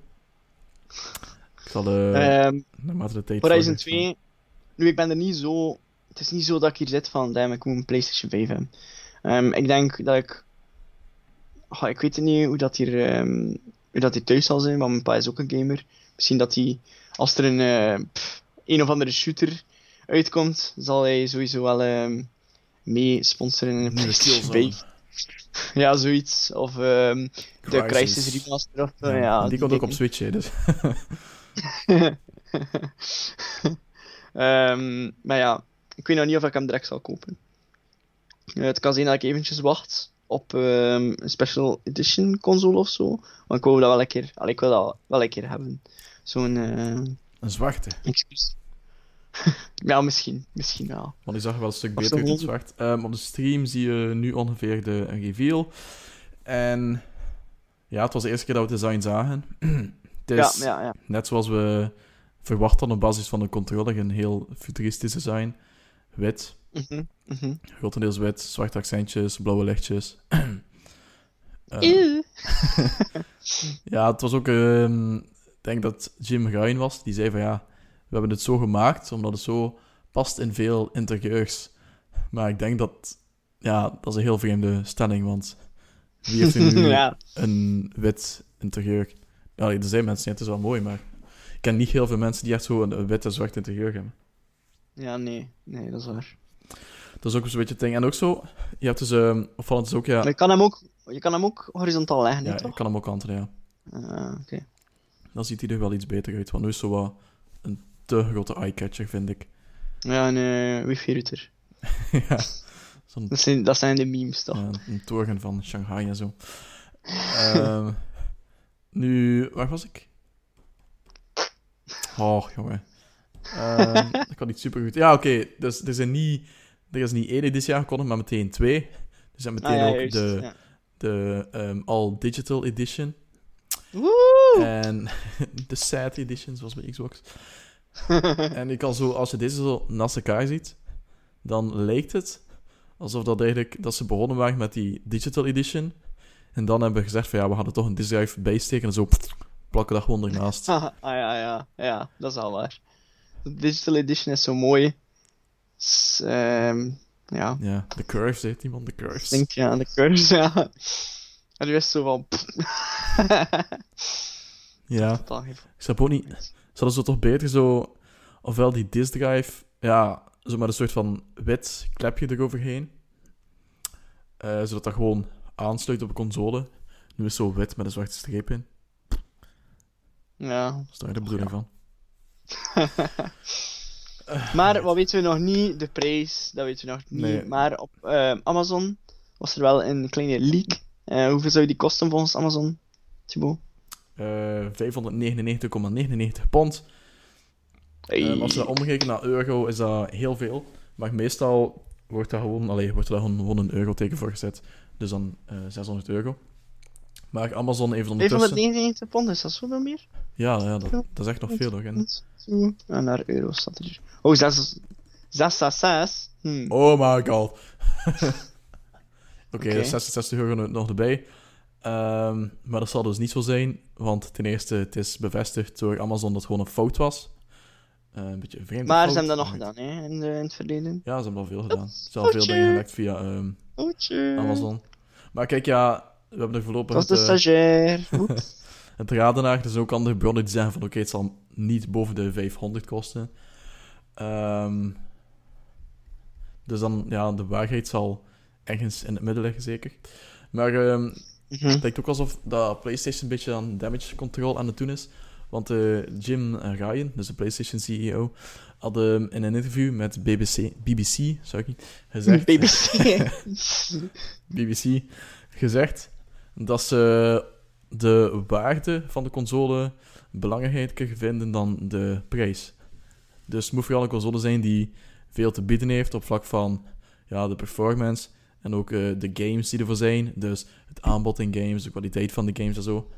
Ik zal eh Ehm, naarmate de tijd Horizon vordert, 2. Nu, ik ben er niet zo. Het is niet zo dat ik hier zit van, damn, ik moet een PlayStation 5 hebben. Ehm, ik denk dat ik. Ah, ik weet niet hoe dat hier, ehm, hoe dat hier thuis zal zijn, want mijn pa is ook een gamer. Misschien dat hij, als er een, eh, pff, een of andere shooter uitkomt, zal hij sowieso wel ehm, mee sponsoren in een Nieuwe PlayStation Killzone. 5. Ja, zoiets. Of ehm, de Crisis Remaster of zo. Ja, die komt ook op. Switch, hè, dus. Ehm, maar ja, ik weet nog niet of ik hem direct zal kopen. Eh, het kan zijn dat ik eventjes wacht op een special edition console of zo. Want ik wil dat wel een keer, allee, ik wil dat wel een keer hebben. Zo'n eh Een zwarte. excuus. ja, misschien. Misschien wel. Want die zag er wel een stuk beter uit zo'n zwart. Ehm, op de stream zie je nu ongeveer de reveal. En ja, het was de eerste keer dat we het design zagen. het is Ja, ja, ja. net zoals we verwacht hadden op basis van de controller. Een heel futuristisch design. Wit. Mhm, mhm. Grotendeels wit. Zwarte accentjes. Blauwe lichtjes. Eeuw. Ja, het was ook... ik denk dat Jim Ryan was. Die zei van ja, we hebben het zo gemaakt omdat het zo past in veel interieurs. Maar ik denk dat... Ja, dat is een heel vreemde stelling, want wie heeft er nu ja. een wit interieur? Ja, er zijn mensen, het is wel mooi, maar ik ken niet heel veel mensen die echt zo een, een wit en zwart interieur hebben. ja, nee. Nee, dat is waar. Dat is ook zo'n beetje het ding. En ook zo, je hebt dus... ehm opvallend is ook, ja... Maar je kan hem ook, je kan hem ook horizontaal leggen, Ja, toch? ik kan hem ook kantelen, ja. Ah, oké. Dan ziet hij er wel iets beter uit, want nu is zo wat een te grote eye-catcher, vind ik. Ja, een eh, wifi-router. ja, zo'n Dat zijn, dat zijn de memes, toch? ja, een toren van Shanghai en zo. Ehm, nu, waar was ik? Oh, jongen. Ehm dat kan niet super goed. Ja, oké. dus er, zijn niet, er is niet één editie aangekondigd, maar meteen twee. Er zijn meteen Ah, ja, ook de, ja. de ehm, All Digital Edition. Woe! En de Sad Edition, zoals bij Xbox. En ik kan zo, als je deze zo naast elkaar ziet, dan lijkt het alsof dat eigenlijk, dat ze begonnen waren met die Digital Edition. En dan hebben we gezegd van ja, we hadden toch een disk drive bijsteken en zo plakken dat gewoon ernaast. ah, ja, ja. Ja, dat is al waar. De Digital Edition is zo mooi. S- ehm, ja, Ja, de curves, heeft iemand de curves. ik denk ja, aan de curves, ja. En is het zo van... Ja, Totaal geen- ik snap ook niet. Ze toch beter zo, ofwel die disk drive, ja, zo met een soort van wit klepje eroverheen. Eh, zodat dat gewoon aansluit op de console. Nu is het zo wit met een zwarte streep in. Ja. Dat is daar de bedoeling van. Maar wat weten we nog niet? De prijs, dat weten we nog niet. Nee. Maar op eh, Amazon was er wel een kleine leak. Eh, hoeveel zou die kosten volgens Amazon, Thibaut? Eh 599,99 pond. Eh, als je dat omrekenen naar euro, is dat heel veel. Maar meestal wordt daar gewoon, allee, wordt er daar gewoon, gewoon een euroteken voor gezet. Dus dan eh 600 euro. Maar Amazon heeft ondertussen... 599 pond, is dat zoveel meer? Ja, ja dat, dat is echt nog veel. Hoor. En- Zo. En naar euro staat er hier. Oh, 6, 6, 6, 6. Hm. Oh my god. Oké, Oké. dus 66 euro er nog erbij. Ehm, maar dat zal dus niet zo zijn, want ten eerste, het is bevestigd door Amazon dat het gewoon een fout was. Eh, een beetje een vreemde Maar fout, ze hebben dat nog gedaan, hè, in, de, in het verleden. Ja, ze hebben al veel gedaan. Ze hebben al veel dingen gelekt via Oetje. Amazon. Maar kijk, ja, we hebben er voorlopig Dat was de stagiair. Het raden naar. Er zijn ook andere bronnen die zeggen van oké, het zal niet boven de 500 kosten. Ehm, dus dan, ja, de waarheid zal ergens in het midden liggen, zeker. Maar ehm, Mhm. het lijkt ook alsof dat PlayStation een beetje aan damage control aan het doen is. Want eh, Jim Ryan, dus de PlayStation CEO, had ehm, in een interview met BBC, BBC sorry, gezegd, BBC. BBC gezegd dat ze de waarde van de console belangrijker vinden dan de prijs. Dus het moet vooral een console zijn die veel te bieden heeft op vlak van ja, de performance en ook eh, de games die ervoor zijn. Dus het aanbod in games, de kwaliteit van de games en zo.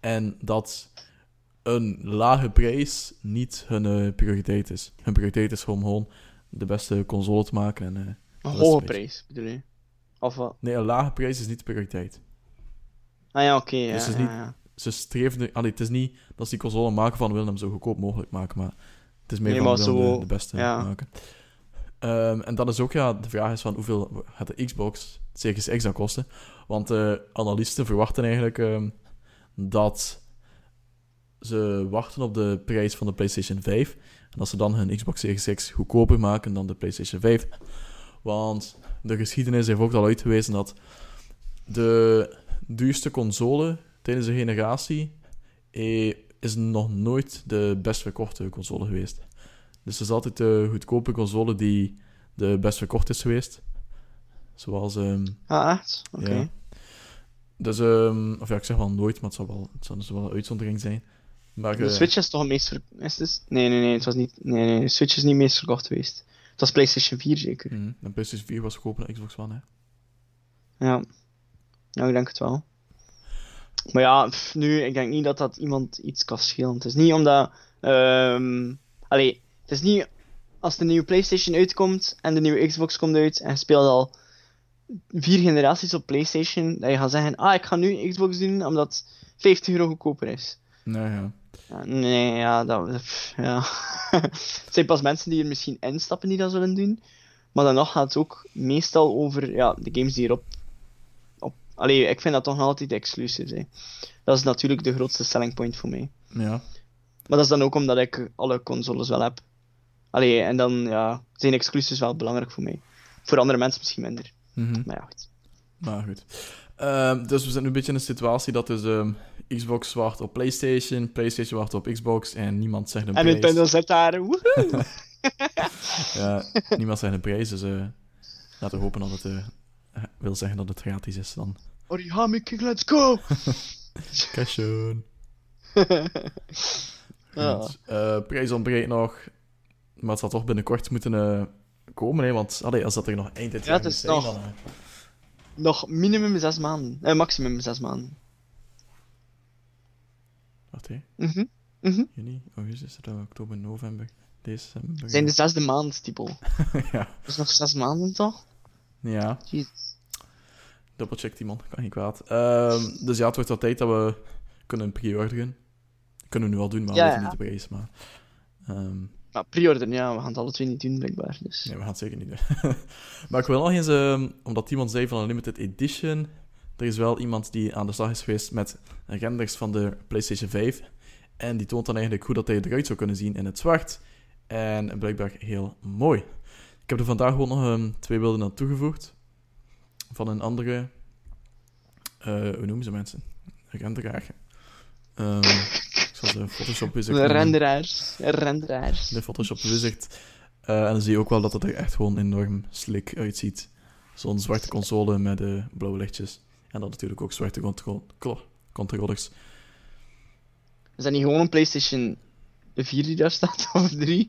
En dat een lage prijs niet hun eh, prioriteit is. Hun prioriteit is gewoon, gewoon de beste console te maken. En, eh, Een hoge prijs, bedoel je? Of wat? nee, een lage prijs is niet de prioriteit. Ah ja, oké. ja, Dus het is ja, niet- ja. ze streven... Allee, het is niet dat ze die console maken van willen hem zo goedkoop mogelijk maken, maar het is meer Nee, van zo- de, de beste ja. maken. Ehm, en dat is ook, ja, de vraag is van hoeveel gaat de Xbox Series X dan kosten? Want eh analisten verwachten eigenlijk ehm, dat ze wachten op de prijs van de PlayStation 5 en dat ze dan hun Xbox Series X goedkoper maken dan de PlayStation 5. Want de geschiedenis heeft ook al uitgewezen dat de duurste console tijdens de generatie eh, is nog nooit de best verkochte console geweest. Dus het is altijd de goedkope console die de best verkocht is geweest. Zoals... ehm, Ah, echt? Oké. ja. Dus, ehm, of ja, ik zeg wel nooit, maar het zal wel, het zal dus wel een uitzondering zijn. Maar, De eh, Switch is toch het meest ver... Is het? Nee, nee, nee, het was niet... Nee, nee, de Switch is niet meest verkocht geweest. Het was PlayStation 4 zeker. mhm, de PlayStation 4 was goedkoper dan Xbox One, hè. Ja. Ja, ik denk het wel. Maar ja, pff, nu, ik denk niet dat dat iemand iets kan schelen. Het is niet omdat... ehm allee, is niet als de nieuwe PlayStation uitkomt en de nieuwe Xbox komt uit en je speelt al vier generaties op PlayStation, dat je gaat zeggen, ah, ik ga nu Xbox doen omdat het 50 euro goedkoper is. Nee, ja. Ja, nee, ja, dat... pff, ja. het zijn pas mensen die er misschien instappen die dat zullen doen. Maar dan nog gaat het ook meestal over ja, de games die erop... Op... Allee, ik vind dat toch nog altijd exclusive. Hè. Dat is natuurlijk de grootste selling point voor mij. Ja. Maar dat is dan ook omdat ik alle consoles wel heb. Allee, en dan ja, zijn exclusives wel belangrijk voor mij. Voor andere mensen misschien minder. Mhm. Maar ja, goed. Maar goed. Ehm, dus we zijn nu een beetje in een situatie dat dus ehm, Xbox wacht op PlayStation, PlayStation wacht op Xbox en niemand zegt een En prijs. Nintendo zit daar. woehoe! Ja, niemand zegt een prijs, dus eh, laten we hopen dat het eh, wil zeggen dat het gratis is dan. Origami King, let's go! Cashen. Ja. Goed. Eh, prijs ontbreekt nog, maar het zal toch binnenkort moeten eh, komen, hè, want allee, als dat er nog eind dit Ja, jaar is zijn, nog- dan... eh, Nog minimum zes maanden. Eh, maximum zes maanden. wacht, hè. Mhm. Mhm. Juni, augustus, oktober, november, december... zijn de zesde maand, typo. ja. Dus nog zes maanden toch? ja, Jezus. Dubbelcheck die man, kan niet kwaad. Ehm, dus ja, het wordt wel tijd dat we kunnen pre-orderen. Kunnen we nu al doen, maar Ja, ja. niet de prijs. Maar, ehm, Maar pre-order, ja, we gaan het alle twee niet doen, blijkbaar. Dus. nee, we gaan het zeker niet doen. maar ik wil nog eens, ehm, omdat iemand zei van een limited edition, er is wel iemand die aan de slag is geweest met renders van de PlayStation 5. En die toont dan eigenlijk hoe dat hij eruit zou kunnen zien in het zwart. En blijkbaar heel mooi. Ik heb er vandaag gewoon nog ehm, twee beelden aan toegevoegd. Van een andere... eh, hoe noemen ze mensen? Renderaar. Ehm de Photoshop Wizard De renderaars. Renderaars. De Photoshop Wizard. Eh, en dan zie je ook wel dat het er echt gewoon enorm slick uitziet. Zo'n zwarte console met eh, blauwe lichtjes. En dan natuurlijk ook zwarte controllers. Is dat niet gewoon een PlayStation 4 die daar staat, of 3?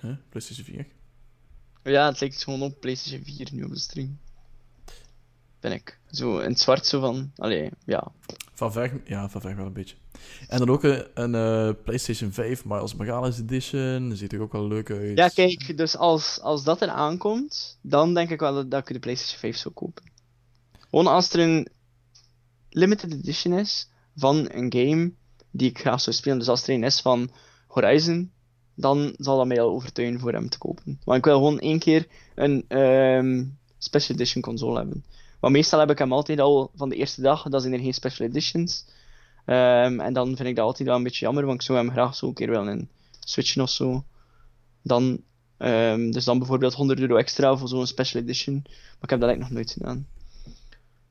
Huh? PlayStation 4. ja, het lijkt gewoon op PlayStation 4 nu op de stream. Ben ik. Zo in het zwart, zo van. Allee, ja. Van ver, ja, van ver wel een beetje. En dan ook een, een eh, PlayStation 5 Miles Morales Edition. Ziet er ook wel leuk uit. Ja, kijk, dus als, als dat er aankomt, dan denk ik wel dat, ik de PlayStation 5 zou kopen. Gewoon als er een limited edition is van een game die ik graag zou spelen. Dus als er een is van Horizon, dan zal dat mij al overtuigen voor hem te kopen. Maar ik wil gewoon één keer een ehm, special edition console hebben. Want meestal heb ik hem altijd al van de eerste dag, dan zijn er geen special editions. Ehm, en dan vind ik dat altijd wel een beetje jammer, want ik zou hem graag zo een keer willen in switchen of zo. Dan, ehm, dus dan bijvoorbeeld 100 euro extra voor zo'n special edition. Maar ik heb dat eigenlijk nog nooit gedaan.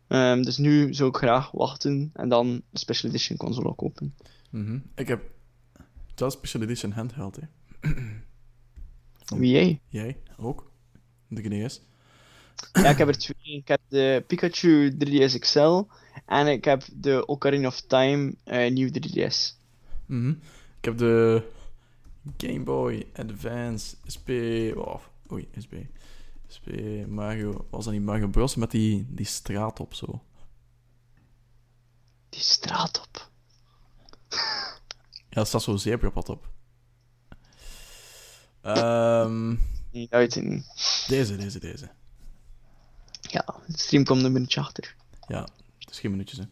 Ehm, dus nu zou ik graag wachten en dan een special edition console kopen. Mhm. Ik heb zelfs Special Edition handheld, hè. Wie jij? Jij ook? De GDS. Ja, ik heb er twee. Ik heb de Pikachu 3DS XL en ik heb de Ocarina of Time eh nieuw 3DS. Mhm. Ik heb de Game Boy Advance SP. Oh, oei, SP. SP Mario. Was dat niet Mario Bros met die, die straat op zo? Die straat op. Ja, er staat zo'n zebrapad op. Ehm dat deze, deze, deze. Ja, de stream komt een minuutje achter. Ja, het is geen minuutjes, hè.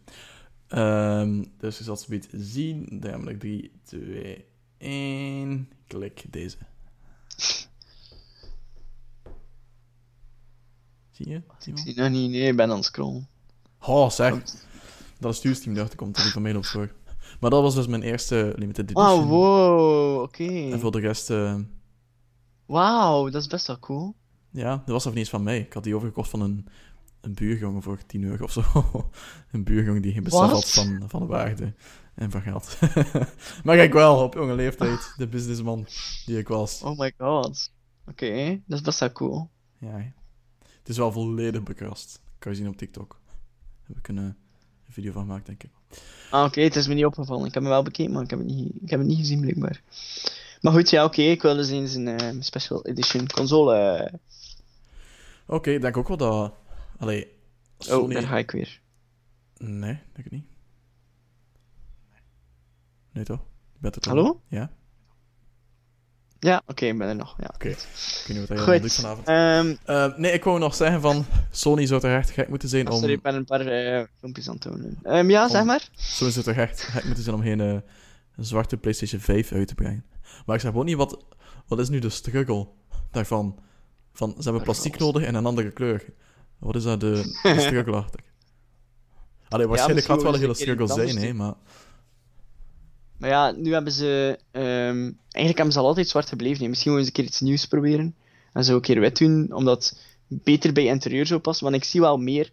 Ehm, dus je zal het zometeen zien. We 3, 2, 1. Klik deze. Zie je? Zie Ik je? zie nog niet, nee, ik ben aan het scrollen. Oh, zeg. Dat is Stuursteam, dacht ik, komt er niet van mij op voor. Maar dat was dus mijn eerste limited edition. Oh, wow, oké. En voor de rest, eh, Wauw, dat is best wel cool. Ja, dat was nog niet eens van mij. Ik had die overgekocht van een, een buurjongen voor 10 euro of zo. een buurjongen die geen besef had van, van de waarde en van geld. maar kijk wel, op jonge leeftijd, de businessman die ik was. Oh my god. Oké, dat is best wel cool. Ja, het is wel volledig bekrast. Kan je zien op TikTok. Heb ik een, eh, een video van gemaakt, denk ik. Ah, oké, het is me niet opgevallen. Ik heb me wel bekeken, maar ik heb het niet, ik heb het niet gezien, blijkbaar. Maar goed, ja, oké, ik wil dus eens een eh, special edition console. eh, Oké, ik denk ook wel dat... Allee, Oh, Sony... daar ga ik weer. Nee, denk ik niet. Nee, toch? Je bent er toch? Hallo? Ja? Ja, oké, ik ben er nog. Ja. Oké. Ik weet niet wat allemaal doet Goed. vanavond. Ehm Eh, nee, ik wou nog zeggen van... Sony zou toch echt gek moeten zijn om... sorry, ik ben een paar eh, filmpjes aan het tonen. Ehm, ja, zeg maar. Sony zou toch echt gek moeten zijn om geen een zwarte PlayStation 5 uit te brengen. Maar ik snap ook niet wat... Wat is nu de struggle daarvan? Van, ze hebben plastiek Alles. nodig en een andere kleur. Wat is daar de, de struggle? Allee, waarschijnlijk gaat het wel een hele struggle zijn, hè, maar... Maar ja, nu hebben ze... ehm, eigenlijk hebben ze al altijd zwart gebleven. hè. Misschien moeten ze een keer iets nieuws proberen. En zo een keer wit doen, omdat beter bij interieur zou passen. Want ik zie wel meer...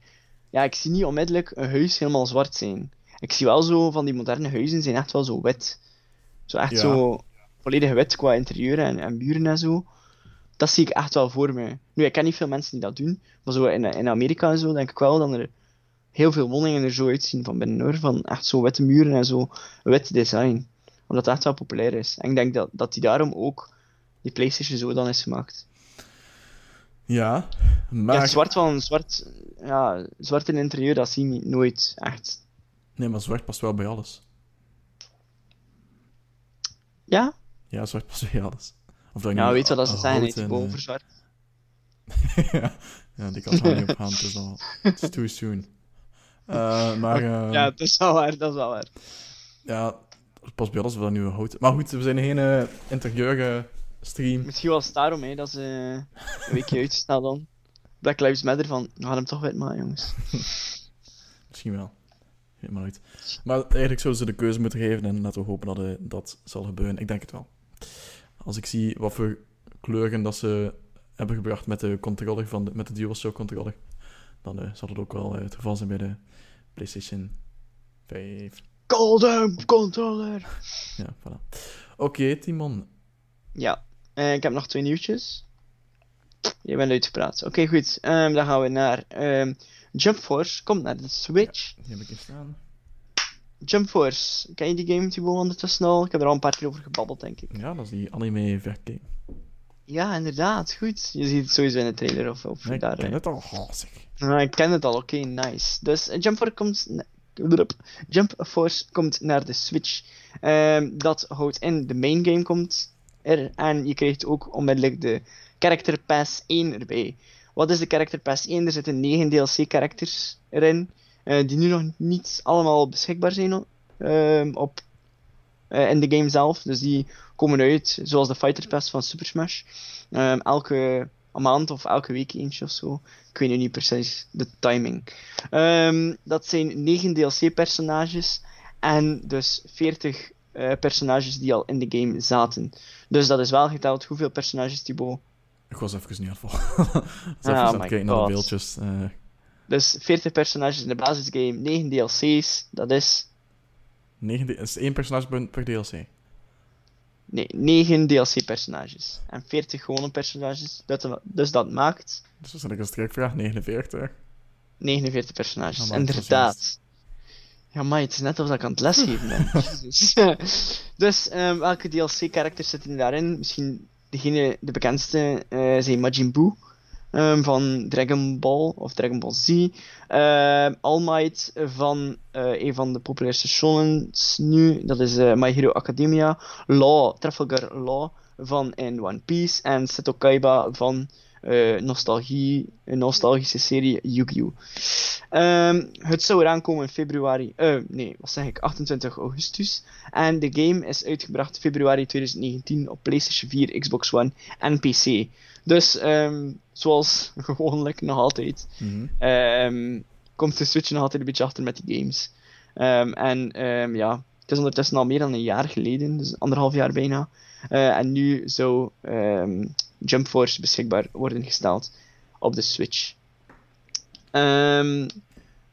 Ja, ik zie niet onmiddellijk een huis helemaal zwart zijn. Ik zie wel zo van die moderne huizen zijn echt wel zo wit. Zo echt Ja. zo volledig wit qua interieur en, en muren en zo. Dat zie ik echt wel voor me. Nu, ik ken niet veel mensen die dat doen. Maar zo in, in Amerika en zo denk ik wel dat er heel veel woningen er zo uitzien van binnen hoor. Van echt zo witte muren en zo wit design. Omdat het echt wel populair is. En ik denk dat, dat die daarom ook die PlayStation zo dan is gemaakt. Ja, maar... Ja, het zwart van zwart, ja, zwart in interieur, dat zie je nooit echt. Nee, maar zwart past wel bij alles. Ja? Ja, zwart past bij alles. Of dat Ja, nu weet je wat dat ze hout zeggen, en, nee, eh, over zwart. ja, ja, die kan er niet op gaan. Het is al it's too soon. Eh, maar eh, Ja, dat is wel waar, dat is wel waar. ja, het past bij alles of dat nu hout. Maar goed, we zijn geen uh, interieur eh, stream. Misschien was het daarom, hè, dat ze een weekje uitgesteld dan. Black Lives Matter van, we gaan hem toch wit maken, jongens. Misschien wel. Weet maar uit. Maar eigenlijk zouden ze de keuze moeten geven en laten we hopen dat dat zal gebeuren. Ik denk het wel. Als ik zie wat voor kleuren dat ze hebben gebracht met de controller van de, met de DualShock controller, dan eh, zal het ook wel eh, het geval zijn bij de PlayStation 5. Golden controller! Ja, voilà. Oké, Timon. Ja, eh, ik heb nog twee nieuwtjes. Je bent uitgepraat. Oké, goed. Ehm, dan gaan we naar ehm, Jump Force. Komt naar de Switch. Die heb ik hier staan. Jump Force. Ken je die game, Thibaut, ondertussen al? Ik heb er al een paar keer over gebabbeld, denk ik. Ja, dat is die anime verking. Ja, inderdaad. Goed. Je ziet het sowieso in de trailer of, of Nee, ik daar. ken eh. het al. Oh. Ah, ik ken het al, oké, nice. Dus eh, Jump Force komt... Jump Force komt naar de Switch. Ehm, dat houdt in, de main game komt er. En je krijgt ook onmiddellijk de Character Pass 1 erbij. Wat is de Character Pass 1? Er zitten 9 DLC-characters erin. Eh, die nu nog niet allemaal beschikbaar zijn ehm, op, eh, in de game zelf. Dus die komen uit, zoals de Fighter Pass van Super Smash. Ehm, elke maand of elke week eentje of zo. Ik weet nu niet precies de timing. Ehm, dat zijn 9 DLC-personages en dus 40 eh, personages die al in de game zaten. Dus dat is wel geteld hoeveel personages Thibaut. Ik was even niet aan het volgen. Ik was even Ah, aan my het kijken naar de beeldjes. Dus 40 personages in de basisgame, 9 DLC's, dat is. 9 D- is één personage per, DLC. Nee, 9 DLC-personages. En 40 gewone personages. Dat, dus dat maakt Dus dan zet ik een strikvraag, 49. 49 personages. Ja, Inderdaad. Ja, maar het is net alsof ik aan het lesgeven ben. Dus, ehm, welke DLC-characters zitten daarin? Misschien degene, de bekendste eh, zijn Majin Buu. Ehm, van Dragon Ball of Dragon Ball Z. Ehm, All Might van eh, een van de populairste shonens nu. Dat is eh, My Hero Academia. Law, Trafalgar Law van One Piece. En Seto Kaiba van eh, nostalgie, een nostalgische serie Yu-Gi-Oh! Ehm, het zou eraan komen in februari, nee, wat zeg ik, 28 augustus. En de game is uitgebracht februari 2019 op PlayStation 4, Xbox One en PC. Dus, ehm, zoals gewoonlijk nog altijd, Mhm. ehm, komt de Switch nog altijd een beetje achter met die games. Ehm, en ja, het is ondertussen al meer dan een jaar geleden, dus anderhalf jaar bijna. Eh, en nu zou Jump Force beschikbaar worden gesteld op de Switch.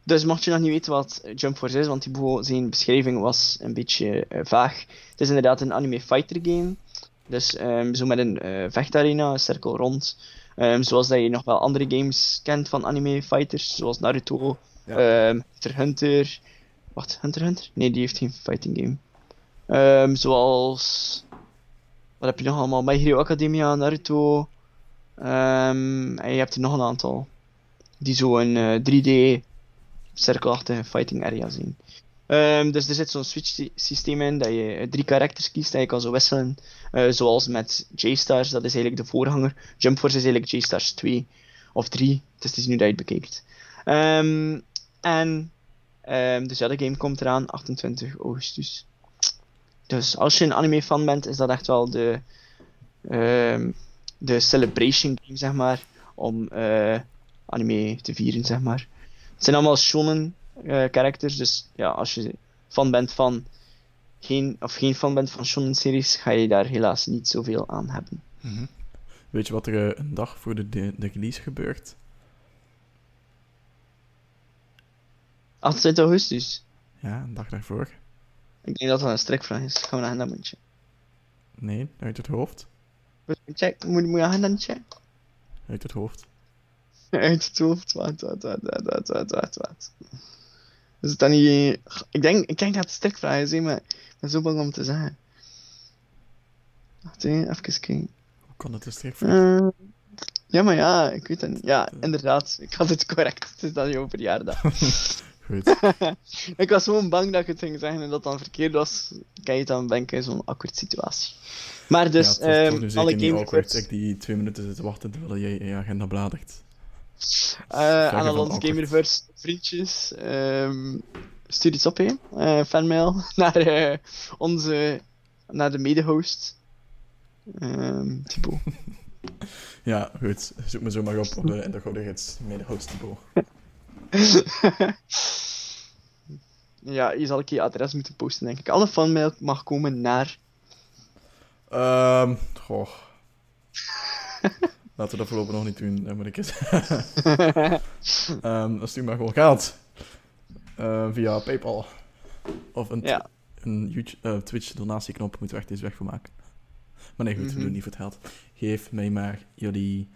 Dus mocht je nog niet weten wat Jump Force is, want die zijn beschrijving was een beetje uh, vaag. Het is inderdaad een anime fighter game. Dus um, zo met een uh, vechtarena, een cirkel rond. Um, zoals dat je nog wel andere games kent van anime fighters, zoals Naruto, ja. Hunter Hunter. Wacht, Hunter Hunter? Nee, die heeft geen fighting game. zoals. Wat heb je nog allemaal? My Hero Academia, Naruto. en je hebt er nog een aantal. Die zo een uh, eh, 3D cirkelachtige fighting area zien. Um, dus er zit zo'n switch systeem in dat je drie karakters kiest en je kan zo wisselen. Uh, zoals met J-Stars, dat is eigenlijk de voorganger. Jump Force is eigenlijk J-Stars 2 of 3. Het is dus nu dat je het bekijkt. Um, en um, dus ja, game komt eraan 28 augustus. Dus als je een anime fan bent, is dat echt wel de, de celebration game, zeg maar. Om uh, anime te vieren, zeg maar. Het zijn allemaal shonen uh, characters, dus ja, als je fan bent van geen, of geen fan bent van shonen series, ga je daar helaas niet zoveel aan hebben. Mhm. Weet je wat er eh, een dag voor de, de, de release gebeurt? 28 augustus. Ja, een dag daarvoor. Ik denk dat dat een strikvraag is. Gaan we naar een agendamandje? Nee, uit het hoofd. Check, moet, moet je agendamandje? Uit het hoofd. Uit het hoofd, wat, wat, wat, wat, wat, wat, wat, Is het dan niet... Ik denk, ik denk dat het strikvraag is, maar ik ben zo bang om te zeggen. Wacht even kijken. Hoe kan het een strikvraag? Uh, ja, maar ja, ik weet het niet. Ja, inderdaad, ik had het correct. Het is dan jouw verjaardag. Goed. ik was gewoon bang dat ik het ging zeggen en dat dan verkeerd was. Kan je dan denken, in zo'n awkward situatie. Maar dus, ja, het um, alle awkward, ik die twee minuten zit te wachten terwijl jij je agenda bladert. Uh, aan al onze Gamerverse vriendjes, um, stuur iets op, hè. Uh, fanmail naar uh, onze, naar de mede-host. Um, Thibaut. ja, goed. Zoek me zo maar op, op de, in de mede-host Thibaut. ja, je zal ik je adres moeten posten, denk ik. Alle fanmail mag komen naar... Um, goh. Laten we dat voorlopig nog niet doen, dan moet ik het. um, dan stuur maar gewoon geld. Uh, via PayPal. Of een, ja. een YouTube, uh, Twitch donatieknop moeten we echt eens weg voor maken. Maar nee, goed, mm -hmm. we doen niet voor het geld. Geef mij maar jullie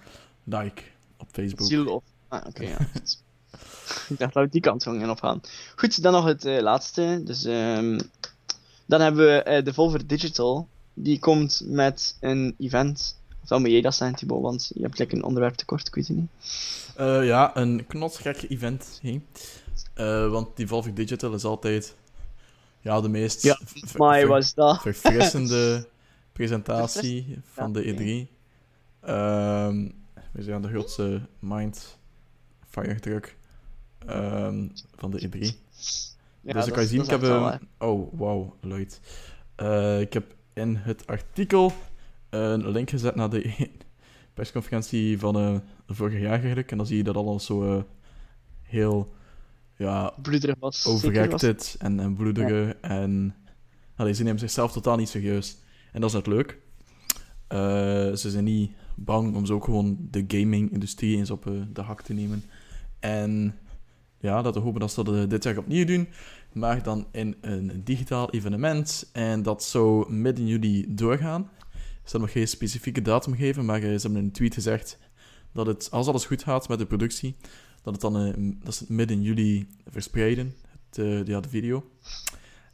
like op Facebook. Ziel op. Ah, oké, okay, ja. ik dacht dat we die kant gingen opgaan. Goed, dan nog het uh, laatste. Dus, um, dan hebben we de Volver Digital. Die komt met een event dan moet jij dat zijn, Thibaut, want je hebt lekker een onderwerp tekort, ik weet het niet. Uh, ja, een knotsgek event. Hey. Uh, want die Valve Digital is altijd ja, de meest ja, was dat. verfrissende presentatie van de E3. Um, we zijn de grootste mind fire druk um, van de E3. Ja, dus ik kan zien, ik heb een... Oh, wauw, luid. Uh, ik heb in het artikel een link gezet naar de persconferentie van uh, vorig jaar eigenlijk. En dan zie je dat alles zo uh, heel ja, bloederig was. Overreacted en, en bloederig. Ja. En allee, ze nemen zichzelf totaal niet serieus. En dat is net leuk. Uh, ze zijn niet bang om zo ook gewoon de gaming-industrie eens op de hak te nemen. En ja, dat we hopen dat ze dat dit jaar opnieuw doen. Maar dan in een digitaal evenement. En dat zou midden juli doorgaan. Ze hebben nog geen specifieke datum gegeven, maar ze hebben in een tweet gezegd dat het, als alles goed gaat met de productie, dat, het dan, uh, dat ze het midden juli verspreiden, het, uh, ja, de video.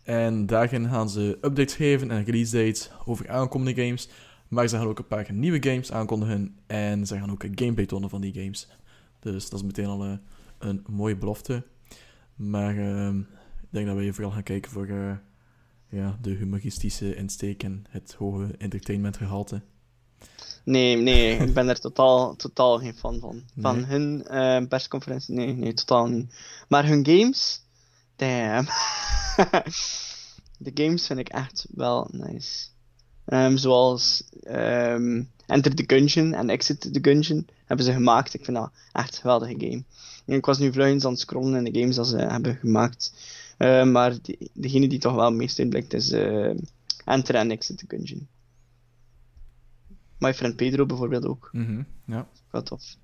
En daarin gaan ze updates geven en release dates over aankomende games. Maar ze gaan ook een paar nieuwe games aankondigen. En ze gaan ook gameplay tonen van die games. Dus dat is meteen al een mooie belofte. Maar ehm, ik denk dat we vooral gaan kijken voor ja, de humoristische insteek en het hoge entertainmentgehalte. Nee, nee, ik ben er totaal, totaal geen fan van. Van hun uh, persconferentie, nee, nee, totaal niet. Maar hun games, damn. de games vind ik echt wel nice. Um, zoals um, Enter the Gungeon en Exit the Gungeon hebben ze gemaakt. Ik vind dat echt een geweldige game. En ik was nu vluggens aan het scrollen in de games dat ze hebben gemaakt. Uh, maar die, degene die toch wel het meest uitblikt is uh, Enter and Exit the Gungeon. My Friend Pedro bijvoorbeeld ook. Mhm, ja. Wel tof.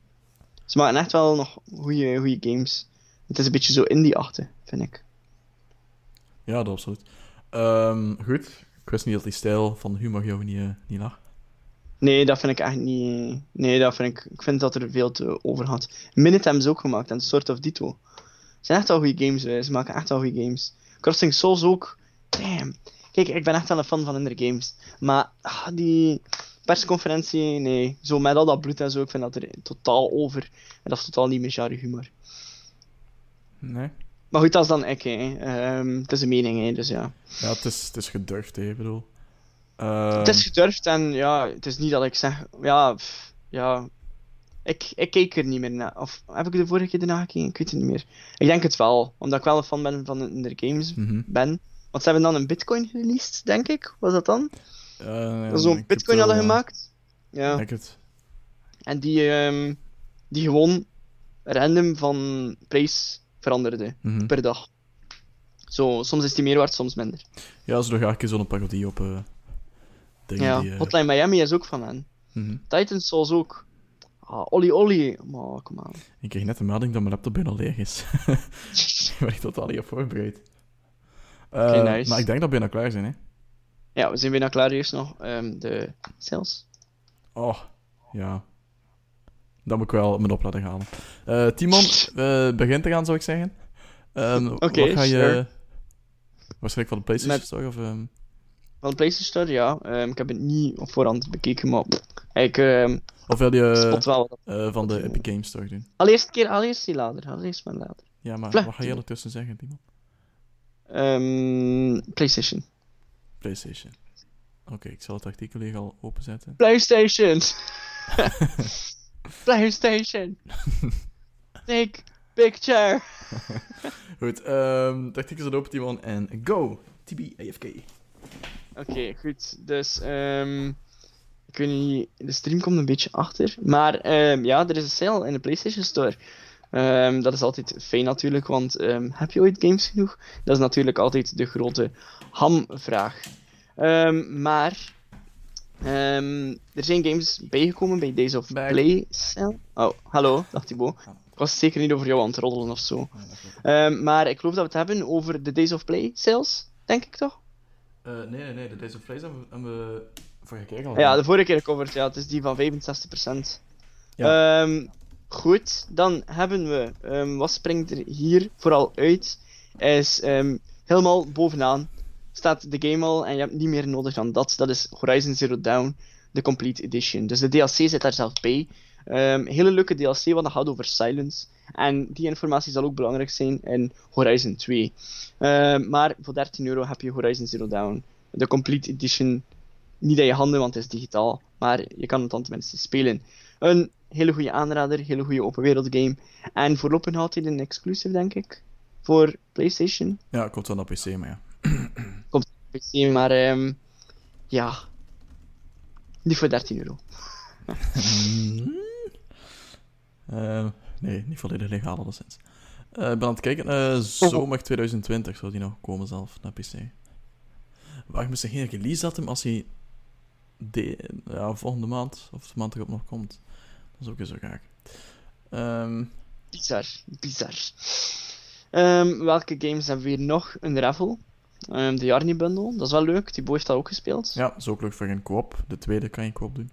Ze maken echt wel nog goede goede games. Het is een beetje zo indie-achtig, vind ik. Ja, dat absoluut. Ehm, goed. Ik wist niet dat die stijl van humor jou niet, eh, niet lag. Nee, dat vind ik echt niet. Nee, dat vind ik. Ik vind dat er veel te over had. Ze ook gemaakt en Sort of Dito. Het zijn echt wel goede games, hè. ze maken echt wel goede games. Crossing Souls ook. Damn. Kijk, ik ben echt wel een fan van andere games. Maar ah, die persconferentie, nee. Zo met al dat bloed en zo, ik vind dat er totaal over. En dat is totaal niet meer genre humor. Nee. Maar goed, dat is dan ik, hè. Ehm, het is een mening, hè, dus ja. Ja, het is, het is gedurfd, hè, ik bedoel. Het is gedurfd en ja, het is niet dat ik zeg, ja, pff, ja. Ik, ik keek er niet meer naar. Of heb ik de vorige keer ernaar gekeken? Ik weet het niet meer. Ik denk het wel, omdat ik wel een fan ben van de games mhm. ben. Want ze hebben dan een bitcoin released, denk ik. Was dat dan? Eh, ja, Dat ze zo'n ik bitcoin hadden gemaakt. Ja. Ik denk het. En die, ehm, die gewoon random van prijs veranderde Mhm. per dag. Zo, soms is die meer waard, soms minder. Ja, ze nog een keer zo'n parodie op eh dingen Ja, die... eh, Hotline Miami is ook van hen. mhm. Titans Souls ook. Ah, Olly Olly. Maar, kom aan. Ik kreeg net een melding dat mijn laptop bijna leeg is. Daar ben ik totaal niet op voorbereid. Eh, Oké, nice. Maar ik denk dat we bijna klaar zijn, hè. Ja, we zijn bijna klaar. Eerst nog ehm, de sales. Oh, ja. Dan moet ik wel mijn op laten halen. Eh, Timon, eh, begint te gaan, zou ik zeggen. Ehm, Oké, wat ga je... sure. Waarschijnlijk van de PlayStation Met- Store, of... ehm, Van de PlayStation Store, ja. Ik heb het niet op voorhand bekeken, maar ik of wil je eh, van de Epic Games Store doen? Allereerst keer, allereerst die lader. Allereerst mijn lader. Ja, maar wat ga je ertussen zeggen, Timon? Ehm, PlayStation. PlayStation. Oké, ik zal het artikel hier al openzetten. PlayStation! PlayStation! Big picture! Goed, ehm het artikel is open, Timon, en go! TB AFK. Oké, goed. Dus, ehm weet niet, de stream komt een beetje achter. Maar ehm, ja, er is een sale in de PlayStation Store. Ehm, dat is altijd fijn natuurlijk, want ehm, heb je ooit games genoeg? Dat is natuurlijk altijd de grote hamvraag. Ehm, maar ehm, er zijn games bijgekomen bij Days of Back. Play sale. Oh, hallo, dacht Thibaut. Ik was zeker niet over jou aan het roddelen of zo. Ehm, maar ik geloof dat we het hebben over de Days of Play sales, denk ik toch? Eh, nee, nee, nee, de Days of we, hebben we vorige keer al Ja, de vorige keer gecoverd, ja, het is die van 65%. Ja. Ehm, goed, dan hebben we, ehm, wat springt er hier vooral uit, is ehm, helemaal bovenaan staat de game al en je hebt niet meer nodig dan dat. Dat is Horizon Zero Dawn, de Complete Edition. Dus de DLC zit daar zelf bij. Hele leuke DLC, want dat gaat over Silence. En die informatie zal ook belangrijk zijn in Horizon 2. Ehm, maar voor 13 euro heb je Horizon Zero Dawn, de Complete Edition niet in je handen, want het is digitaal, maar je kan het dan tenminste spelen. Een hele goede aanrader, hele goede open wereld game. En voorlopig had hij een exclusive, denk ik, voor PlayStation. Ja, komt wel naar PC, maar ja. PC, maar ehm, ja, niet voor 13 euro. Eh, nee, niet volledig legaal alleszins. Eh ik ben aan het kijken, eh zomer 2020 zou die nog komen zelf, naar PC. Waar misschien geen release datum als hij de, ja, volgende maand, of de maand erop nog komt. Dat is ook weer zo graag. Ehm, Bizar, bizar. Ehm, welke games hebben we hier nog? Een raffle. Ehm, de Jarny Bundle, dat is wel leuk. Die heeft dat ook gespeeld. ja, is ook leuk voor een co-op. De tweede kan je co-op doen.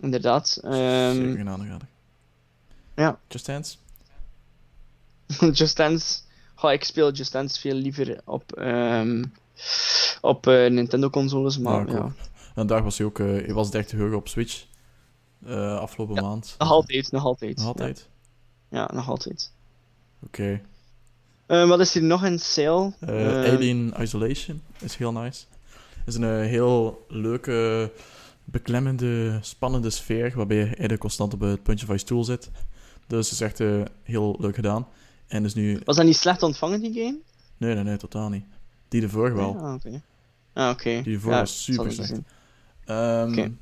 Inderdaad. Zeker een aanrader. ja. Just Dance? Just Dance. Ga ik speel Just Dance veel liever op, op eh, Nintendo-consoles, maar Ja, ja. En daar was hij ook, eh, hij was 30 euro op Switch. eh, afgelopen Ja, maand. Nog altijd, nog altijd. Nog altijd? Ja, ja, nog altijd. Oké. Eh, wat is hier nog in sale? Alien Isolation is heel nice. Het is een heel leuke, beklemmende, spannende sfeer, waarbij je eigenlijk constant op het puntje van je stoel zit. Dus het is echt heel leuk gedaan. En is nu... Was dat niet slecht ontvangen, die game? Nee, nee, nee, totaal niet. Die ervoor wel. Ah, oké. Ah, oké. Die ervoor Ja, was super slecht. Ehm, Oké.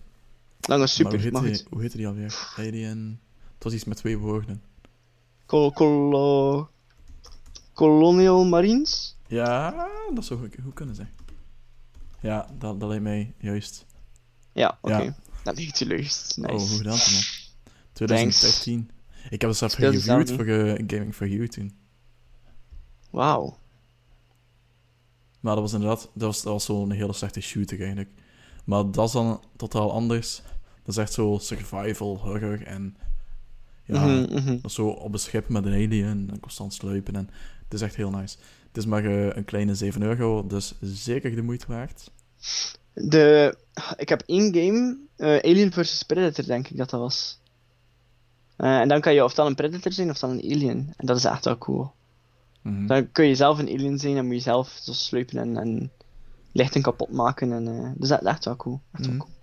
Lange maar super, hoe, heette die, hoe heette die alweer? Alien... Het was iets met twee woorden. Col colo- Colonial Marines? Ja, dat zou goed, goed kunnen zijn. Ja, dat, dat lijkt mij juist. Ja, oké. Ja. Dat ligt je leukst. Nice. Oh, hoe gedaan man. 2013. Ik heb het zelf gereviewd voor uh, Gaming for You toen. Wauw. Maar dat was inderdaad... Dat was, dat was zo'n hele slechte shooter, eigenlijk. Maar dat is dan totaal anders. Dat is echt zo survival, horror en... Ja, Mhm, mhm. dat is zo op een schip met een alien en constant sluipen. En het is echt heel nice. Het is maar eh, een kleine 7 euro, dus zeker de moeite waard. De... Ik heb één game, eh, Alien vs Predator, denk ik dat dat was. Eh, en dan kan je ofwel een Predator zijn, ofwel een Alien. En dat is echt wel cool. Mhm. Dan kun je zelf een Alien zijn en moet je zelf zo sluipen en, en lichten kapot maken. En, eh, dus dat is echt wel cool. Echt wel Mhm. cool.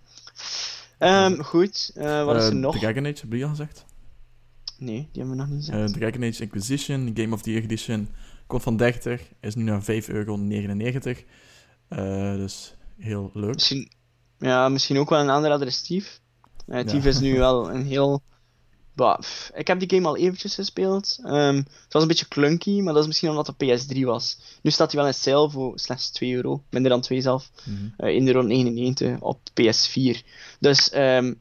Ehm, goed, eh, wat is er Eh, nog? Dragon Age, heb je al gezegd? Nee, die hebben we nog niet gezegd. Dragon Age Inquisition, Game of the Year Edition, komt van 30, is nu naar 5,99 euro. Dus heel leuk. Misschien, ja, misschien ook wel een is Steve. Eh Steve is nu wel een heel... Bah, pff, ik heb die game al eventjes gespeeld. Ehm, het was een beetje clunky, maar dat is misschien omdat het PS3 was. Nu staat hij wel in sale voor slechts 2 euro. Minder dan 2 zelf. Mhm. eh 1,99 euro op PS4. Dus ehm,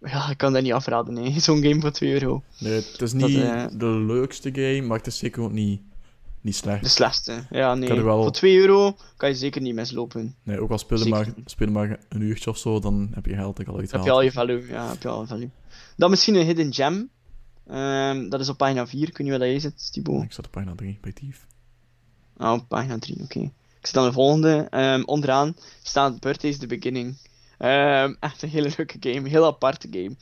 ja, ik kan dat niet afraden. hè. Zo'n game voor 2 euro. Nee, het is Dat, niet eh, de leukste game, maar het is zeker ook niet, niet De slecht. slechtste. Ja, nee. Wel- Voor 2 euro kan je zeker niet mislopen. Nee, ook al speel je maar, speel maar een uurtje of zo, dan heb je geld al Heb uitgehaald. je al je value. Ja, heb je al je value. Dan misschien een hidden gem. Ehm, dat is op pagina 4. Kun je waar dat je zit, Thibaut? Ik zat op pagina 3 bij Thief. Ah, op pagina 3, oké. Ik zit aan de volgende. Ehm, onderaan staat Birthday's the Beginning. Ehm, echt een hele leuke game. Een heel aparte game.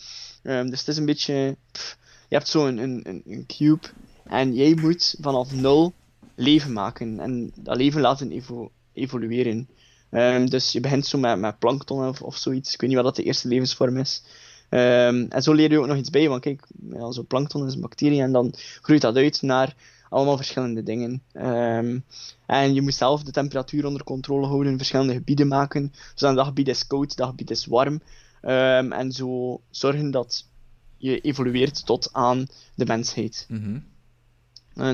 Dus het is een beetje... pff, je hebt zo een, een, een, cube. En jij moet vanaf nul leven maken. En dat leven laten evo- evolueren. Dus je begint zo met, met plankton of, of zoiets. Ik weet niet wat dat de eerste levensvorm is. Ehm, en zo leer je ook nog iets bij. Want kijk, ja, zo plankton is een bacterie. En dan groeit dat uit naar allemaal verschillende dingen. Ehm, en je moet zelf de temperatuur onder controle houden, verschillende gebieden maken. Dus dat gebied is koud, dat gebied is warm. Ehm, en zo zorgen dat je evolueert tot aan de mensheid. Mhm.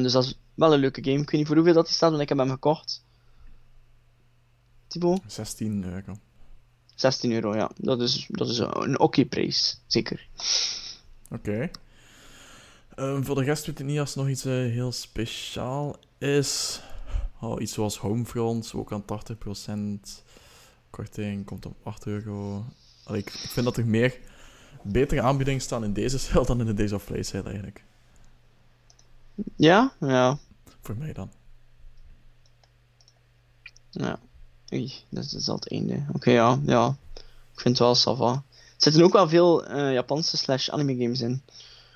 Dus dat is wel een leuke game. Ik weet niet voor hoeveel dat die staat, want ik heb hem gekocht. Thibaut? 16 euro. 16 euro, ja. Dat is, dat is een oké prijs, zeker. Oké. Ehm, voor de rest weet ik niet als er nog iets eh, heel speciaal is. Oh, iets zoals Homefront, ook aan 80% korting, komt op 8 euro. Allee, ik, ik vind dat er meer betere aanbiedingen staan in deze sale dan in de Days of Play sale eigenlijk. Ja? Ja. Voor mij dan. Ja. Oei, dat is, al het einde. Oké, ja, ja. Ik vind het wel sava. Er zitten ook wel veel eh, Japanse slash anime games in.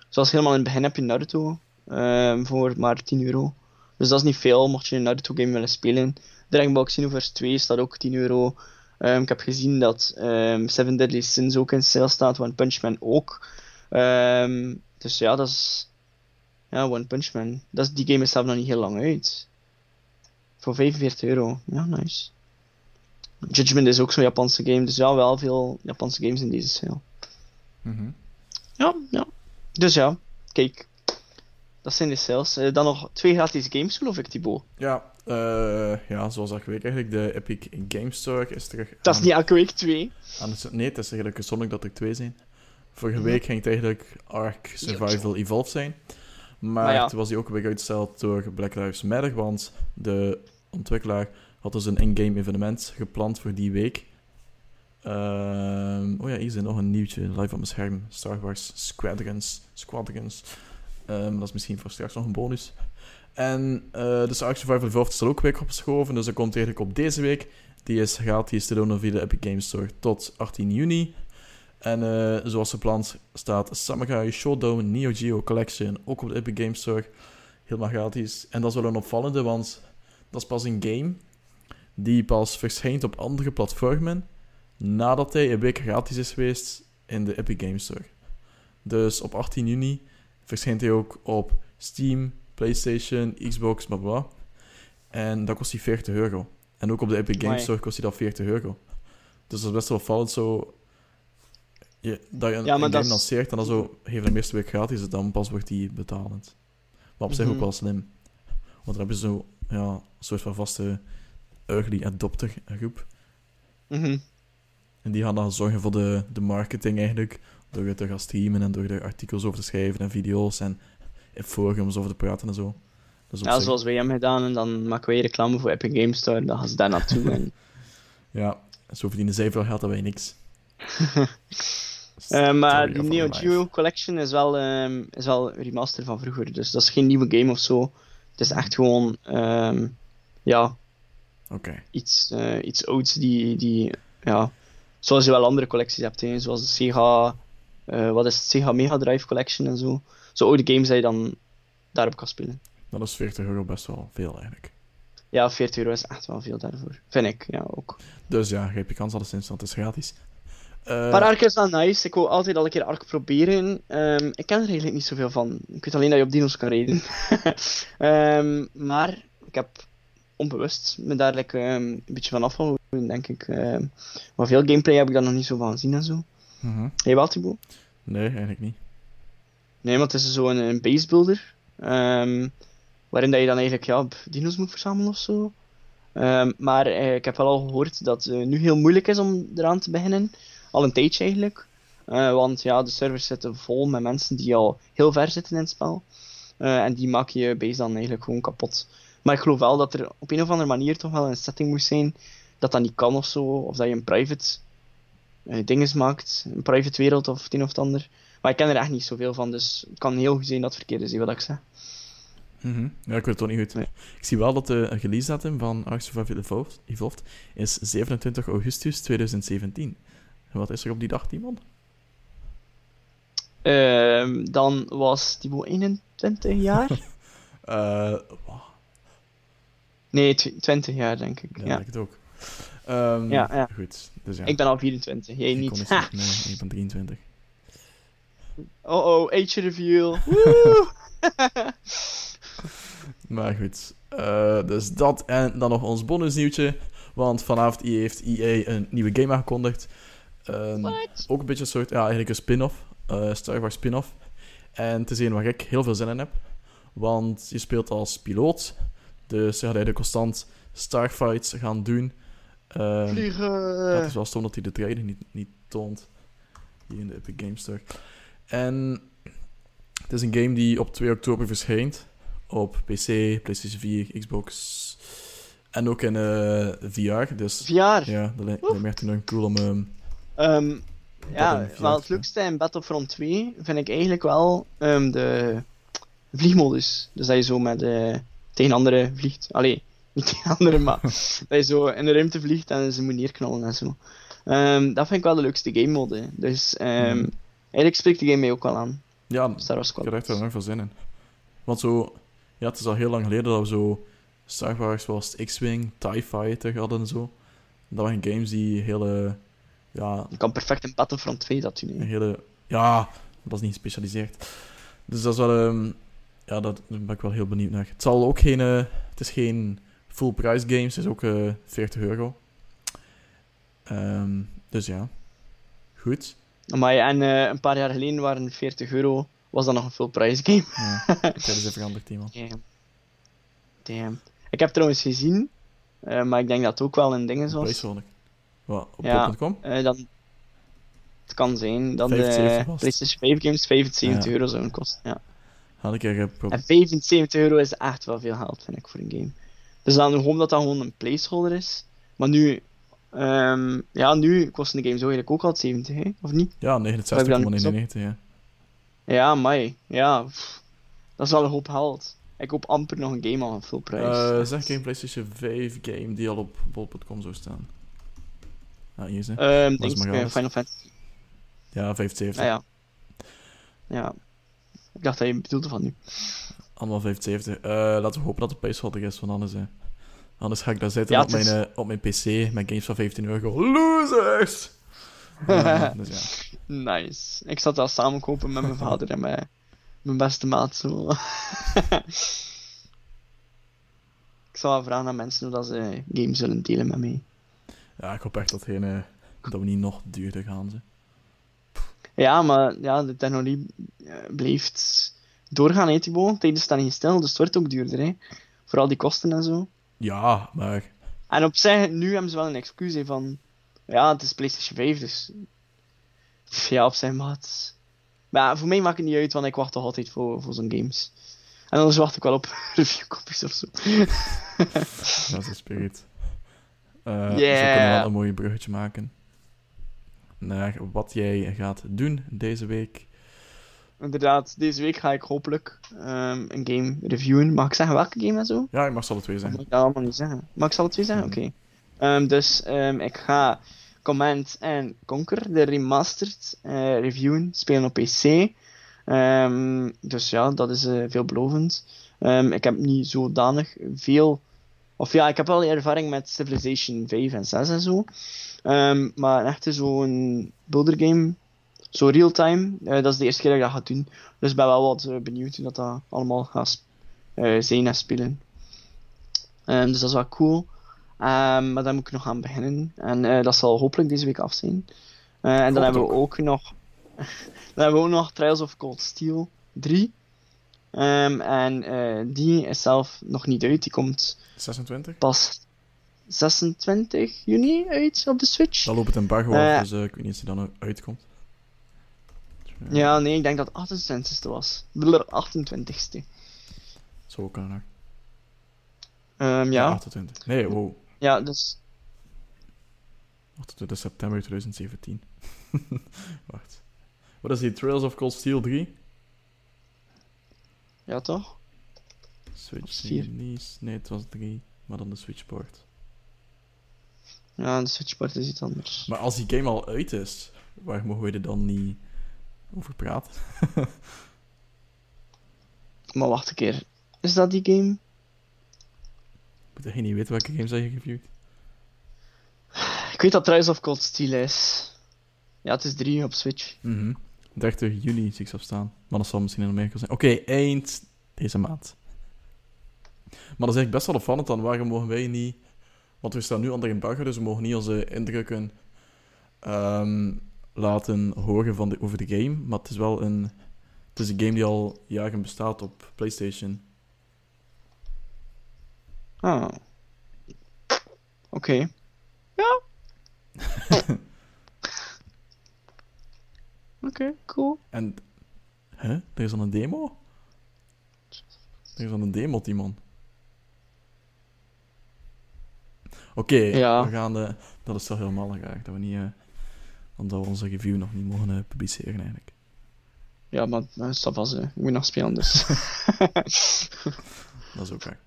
Zoals helemaal in het begin heb je Naruto ehm, voor maar 10 euro. Dus dat is niet veel, mocht je een Naruto game willen spelen. Dragon Ball Xenoverse 2 staat ook 10 euro. Ehm, ik heb gezien dat ehm, Seven Deadly Sins ook in sale staat, One Punch Man ook. Dus ja, dat is... Ja, One Punch Man. Dat die game is zelf nog niet heel lang uit. Voor 45 euro. Ja, nice. Judgment is ook zo'n Japanse game, dus ja, wel veel Japanse games in deze sale. Mhm. Ja, ja. Dus ja, kijk. Dat zijn de sales. Eh, dan nog twee gratis games, geloof ik, Thibaut. Ja, eh, ja, zoals elke week eigenlijk. De Epic Game Store is terug Dat is niet elke week twee. aan het- nee, het is eigenlijk gezondig dat er twee zijn. Vorige Mhm. week ging het eigenlijk Ark Survival Evolved zijn. Maar Maar ja. toen was die ook weer uitgesteld door Black Lives Matter, want de ontwikkelaar had dus een in-game evenement gepland voor die week. Ehm, oh ja, hier is nog een nieuwtje live op mijn scherm. Star Wars Squadrons. Squadrons. Ehm, dat is misschien voor straks nog een bonus. En eh dus Ark Survival Evolved is er ook weer opgeschoven, dus dat komt eigenlijk op deze week. Die is gratis te downloaden via de Epic Games Store tot 18 juni. En eh, zoals gepland staat Samurai Showdown Neo Geo Collection ook op de Epic Games Store. Helemaal gratis. En dat is wel een opvallende, want dat is pas een game die pas verschijnt op andere platformen nadat hij een week gratis is geweest in de Epic Games Store. Dus op 18 juni verschijnt hij ook op Steam, PlayStation, Xbox, bla bla. En dat kost hij 40 euro. En ook op de Epic Games. Store kost hij dat 40 euro. Dus dat is best wel opvallend zo. Je, dat je een, Ja, game is- lanceert en dan zo geef de eerste week gratis, dan pas wordt die betalend. Maar op zich Mhm. ook wel slim. Want dan heb je zo ja, een soort van vaste early adopter groep. Mhm. En die gaan dan zorgen voor de, de marketing eigenlijk. Door het te gaan streamen en door er artikels over te schrijven en video's en in forums over te praten en zo. Dus ja, zoals wij hebben gedaan en dan maken wij reclame voor Epic Games Store. Dan gaan ze daar naartoe. en... Ja, zo verdienen zij veel geld dat wij niks. uh, maar die Neo Geo Collection is wel, um, is wel een remaster van vroeger. Dus dat is geen nieuwe game of zo. Het is echt gewoon, um, ja, okay. iets, uh, iets ouds die, die, ja, zoals je wel andere collecties hebt, hè, zoals de Sega, uh, wat is het, Sega Mega Drive Collection en zo. Zo oude games dat je dan daarop kan spelen. Dat is 40 euro best wel veel eigenlijk. Ja, 40 euro is echt wel veel daarvoor. Vind ik, ja, ook. Dus ja, geef je kans alleszins, want het is gratis. Uh... Maar Ark is wel nice. Ik wil altijd al een keer Ark proberen. Um, ik ken er eigenlijk niet zoveel van. Ik weet alleen dat je op dino's kan rijden. um, maar ik heb onbewust me daar like, um, een beetje van afgehouden, denk ik. maar veel gameplay heb ik daar nog niet zo van gezien en zo. Mm -hmm. Heb je wel, Thibaut? Nee, eigenlijk niet. Nee, want het is zo een, een basebuilder. waarin dat je dan eigenlijk ja, dino's moet verzamelen of zo. maar uh, ik heb wel al gehoord dat het uh, nu heel moeilijk is om eraan te beginnen al een tijdje eigenlijk. Uh, want ja, de servers zitten vol met mensen die al heel ver zitten in het spel. En die maak je base dan eigenlijk gewoon kapot. Maar ik geloof wel dat er op een of andere manier toch wel een setting moet zijn dat dat niet kan of zo. Of dat je een private uh, dinges maakt. Een private wereld of het een of het ander. Maar ik ken er echt niet zoveel van, dus het kan heel goed zijn dat het verkeerd is, wat ik zeg. Mm -hmm. Ja, ik weet het toch niet goed. Nee. Ik zie wel dat de release datum van Ark Survival Evolved, is 27 augustus 2017. En wat is er op die dag, Timon? Uh, dan was Timo 21 jaar. uh, Nee, 20 jaar denk ik. Ja, ja. denk het ook. Um, ja, ja. Goed. Dus ja. Ik ben al 24, jij niet. Niet nee, ik ben 23. Oh oh, age reveal. maar goed. Uh, dus dat en dan nog ons bonusnieuwtje. Want vanavond heeft EA een nieuwe game aangekondigd. Um, ook een beetje een soort, ja, eigenlijk een spin-off. Uh, Star Wars spin-off. En te zien waar ik heel veel zin in heb. Want je speelt als piloot. Dus gaat eigenlijk constant starfights gaan doen. Um, Vliegen! Ja, het is wel stom dat hij de training niet, niet toont. Hier in de Epic Games Store. En het is een game die op 2 oktober verschijnt. Op PC, PlayStation 4, Xbox. En ook in uh, VR. Dus, VR? Ja, dat lijkt me echt een cool om... Um, Um, ja, wel het leukste in Battlefront 2 vind ik eigenlijk wel um, de vliegmodus. Dus dat je zo met uh, tegen anderen vliegt. Allee, niet tegen anderen, maar dat je zo in de ruimte vliegt en ze moet neerknallen en zo. Um, dat vind ik wel de leukste game mode. Dus um, mm. eigenlijk spreekt de game mij ook wel aan. Ja, Star Wars ik heb er echt wel veel zin in. Want zo, ja, het is al heel lang geleden dat we zo Star Wars zoals X-Wing, TIE Fighter hadden en zo. Dat waren games die hele ja... Je kan perfect een Battlefront 2 dat doen. Een hele... Ja, dat is niet gespecialiseerd. Dus dat is wel... Um... Ja, dat, daar ben ik wel heel benieuwd naar. Het zal ook geen... Uh... Het is geen full price game. Het is ook uh, eh, 40 euro. Um, dus ja. Goed. Maar en uh, een paar jaar geleden waren 40 euro... Was dat nog een full price game? Ja, dat is even veranderd, iemand. Damn. Damn. Ik heb trouwens gezien... maar ik denk dat het ook wel een ding is was. Wat, op ja, dan, het kan zijn dat de PlayStation 5 games 75 ja. euro zouden kosten. Ja. Had ik er En 75 euro is echt wel veel geld, vind ik, voor een game. Dus dan hoop dat dat gewoon een placeholder is. Maar nu, um, ja, nu kosten de games eigenlijk ook al 70, hè? of niet? Ja, 69,99, ja. Ja, mai. Ja, pff, dat is wel een hoop geld. Ik hoop amper nog een game aan full prijs. Uh, zeg geen PlayStation 5 game die al op bol.com zou staan. Ja, hier is het. Um, denk ik, Final Fantasy. Ja, 75. Ah, ja. ja. Ik dacht dat je bedoelde van nu. Allemaal 75. Uh, laten we hopen dat het placeholder is, want anders, uh, anders ga ik daar zitten ja, op, mijn, uh, op mijn PC met games van 15 euro. Losers! dus ja. Nice. Ik zat daar samen kopen met mijn vader en mijn, mijn beste maat. Zo. ik zal vragen aan mensen hoe dat ze games zullen delen met mij. Ja, ik hoop echt dat, geen, dat we niet nog duurder gaan. Ze. Ja, maar ja, de technologie uh, blijft doorgaan, hè, Thibaut. Tijden staan niet stil, dus het wordt ook duurder. Hè. Vooral die kosten en zo. Ja, maar... En op zich, nu hebben ze wel een excuus hè, van... ja, het is PlayStation 5, dus ja, op zijn maat. Maar ja, voor mij maakt het niet uit, want ik wacht toch altijd voor, voor zo'n games. En anders wacht ik wel op reviewcopies of zo. dat is spirit. Uh, yeah. Dus we kunnen wel een mooi bruggetje maken naar wat jij gaat doen deze week. Inderdaad, deze week ga ik hopelijk um, een game reviewen. Mag ik zeggen welke game en zo? Ja, ik mag ze alle twee zeggen. Mag ik dat allemaal niet zeggen? Mag ik ze alle twee zeggen? Oké. Okay. Um, dus um, ik ga Command en Conquer, de remastered, uh, reviewen, spelen op PC. dus ja, dat is uh, veelbelovend. ik heb niet zodanig veel... Of ja, ik heb wel ervaring met Civilization 5 en 6 en zo. Um, maar echt zo'n builder game, zo real-time, uh, dat is de eerste keer dat ik dat ga doen. Dus ik ben wel wat uh, benieuwd hoe dat, dat allemaal gaat uh, zijn en spelen. Um, dus dat is wel cool. Um, maar daar moet ik nog aan beginnen. En dat zal hopelijk deze week af zijn. en dan hebben we ook nog. dan hebben we ook nog Trials of Cold Steel 3. en die is zelf nog niet uit. Die komt 26? pas 26 juni uit op de Switch. Dan loopt het embargo uh, af, dus uh, ik weet niet of die dan uitkomt. Ja, nee, ik denk dat het 28ste was. De 28ste. Zo kan nog. Um, ja. 28. Nee, wow. Ja, dus... 28 september 2017. Wacht. Wat is die? Trails of Cold Steel 3? Ja, toch? Switch release. Nee, het was 3. Maar dan de Switchport. Ja, de Switchport is iets anders. Maar als die game al uit is, waar mogen we er dan niet over praten? maar wacht een keer. Is dat die game? Ik moet niet weten welke games je geviewd. Ik weet dat Trials of Cold Steel is. Ja, het is 3 op Switch. Mm 30 juli zie ik zo staan. Maar dat zal misschien in Amerika zijn. Oké, eind deze maand. Maar dat is eigenlijk best wel opvallend dan. Waarom mogen wij niet want we staan nu onder embargo, dus we mogen niet onze indrukken um, laten horen van de, over de game. Maar het is wel een, het is een game die al jaren bestaat op PlayStation. Ah. Oké. Okay. Ja. Oké, okay, cool. En, hè? Er is dan een demo? Er is dan een demo, die man. Oké, we gaan... de. dat is toch helemaal graag, dat we niet... Uh, omdat we onze review nog niet mogen uh, publiceren, eigenlijk. Ja, maar dat is vast, Ik moet nog spelen, dus... dat is ook waar.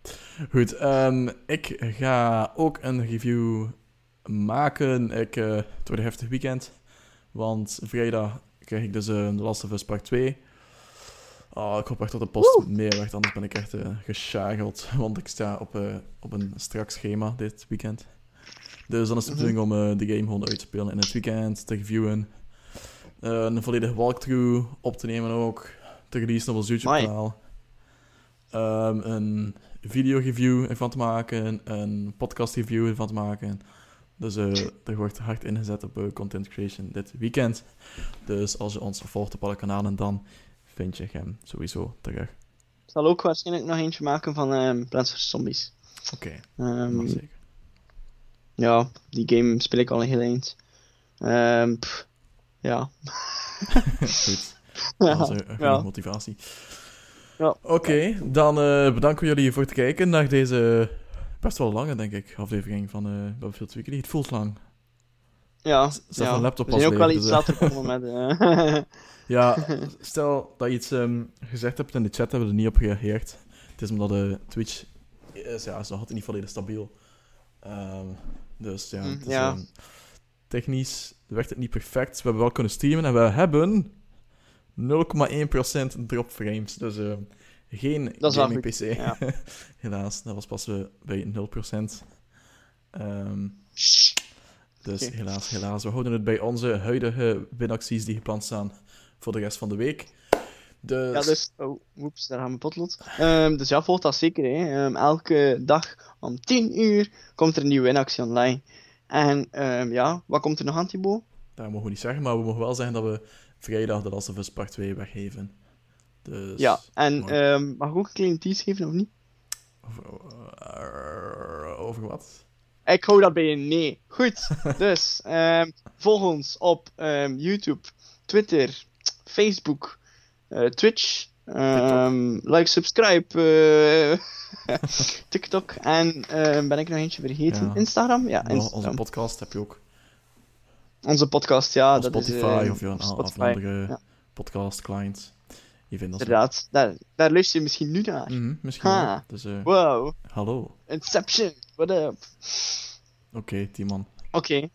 Goed, um, ik ga ook een review maken. Ik, uh, het wordt een heftig weekend. Want vrijdag krijg ik dus uh, The Last of Us Part 2. Oh, ik hoop echt dat de post Woe! meer anders ben ik echt uh, Want ik sta op, uh, op een strak schema dit weekend. Dus dan is de mhm. bedoeling om uh, de game gewoon uit te spelen in het weekend, te reviewen. een volledige walkthrough op te nemen ook. Te releasen op ons YouTube-kanaal. Um, een video-review ervan te maken. Een podcast-review ervan te maken. Dus er wordt hard ingezet op content creation dit weekend. Dus als je ons volgt op alle kanalen, dan vind je hem sowieso terug. Ik zal ook waarschijnlijk nog eentje maken van um, Plants vs. Zombies. Oké, okay. um, zeker. Ja, die game speel ik al een heel eind. Um, ja. Goed. Dat is een ja. motivatie. Ja. Oké, okay, dan uh, bedanken we jullie voor het kijken naar deze best wel lange, denk ik, aflevering van uh, Battlefield Weekly. Het voelt lang. Ja, Zet ja. een laptop pas ook wel iets later komen met... Uh... Ja, stel dat je iets um, gezegd hebt in de chat, hebben we er niet op gereageerd. Het is omdat de Twitch is, ja, is nog altijd niet volledig stabiel. Um, dus ja, het is, ja. Um, technisch werkt het niet perfect. We hebben wel kunnen streamen en we hebben 0,1% drop frames. Dus uh, geen gaming PC. Ja. Helaas, dat was pas uh, bij 0%. Um, dus helaas, helaas. We houden het bij onze huidige winacties die gepland staan voor de rest van de week. Dus... Ja, dus... Oh, oeps, daar gaan we potlot. Um, dus ja, volgt dat zeker. Hè. Um, elke dag om 10 uur komt er een nieuwe winactie online. En um, ja, wat komt er nog aan, Thibaut? Dat mogen we niet zeggen, maar we mogen wel zeggen dat we vrijdag de Last of Us Part 2 weggeven. Dus... Ja, en mag ik ook een kleine tease geven, of niet? Over, uh, over wat? Ik hou dat bij een nee. Goed, dus ehm, volg ons op ehm, YouTube, Twitter, Facebook, eh, Twitch. ehm, like, subscribe, eh, TikTok en ben ik nog eentje vergeten? Ja. Instagram? Ja, Wel, Onze Instagram. podcast heb je ook. Onze podcast, ja. dat Spotify is, eh, of ja, een, op of een Spotify. andere ja. podcast client. Je. Inderdaad, daar, daar luister je misschien nu naar. Mhm, misschien Ha. Dus, Wow, hallo. Inception, what up? Oké, Timon. Oké,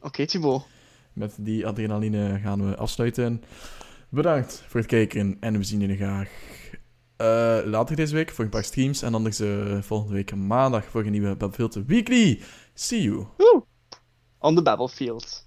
oké Thibaut. Met die adrenaline gaan we afsluiten. Bedankt voor het kijken en we zien jullie graag eh, later deze week voor een paar streams. En anders eh, volgende week maandag voor een nieuwe Battlefield Weekly. See you. On the battlefield.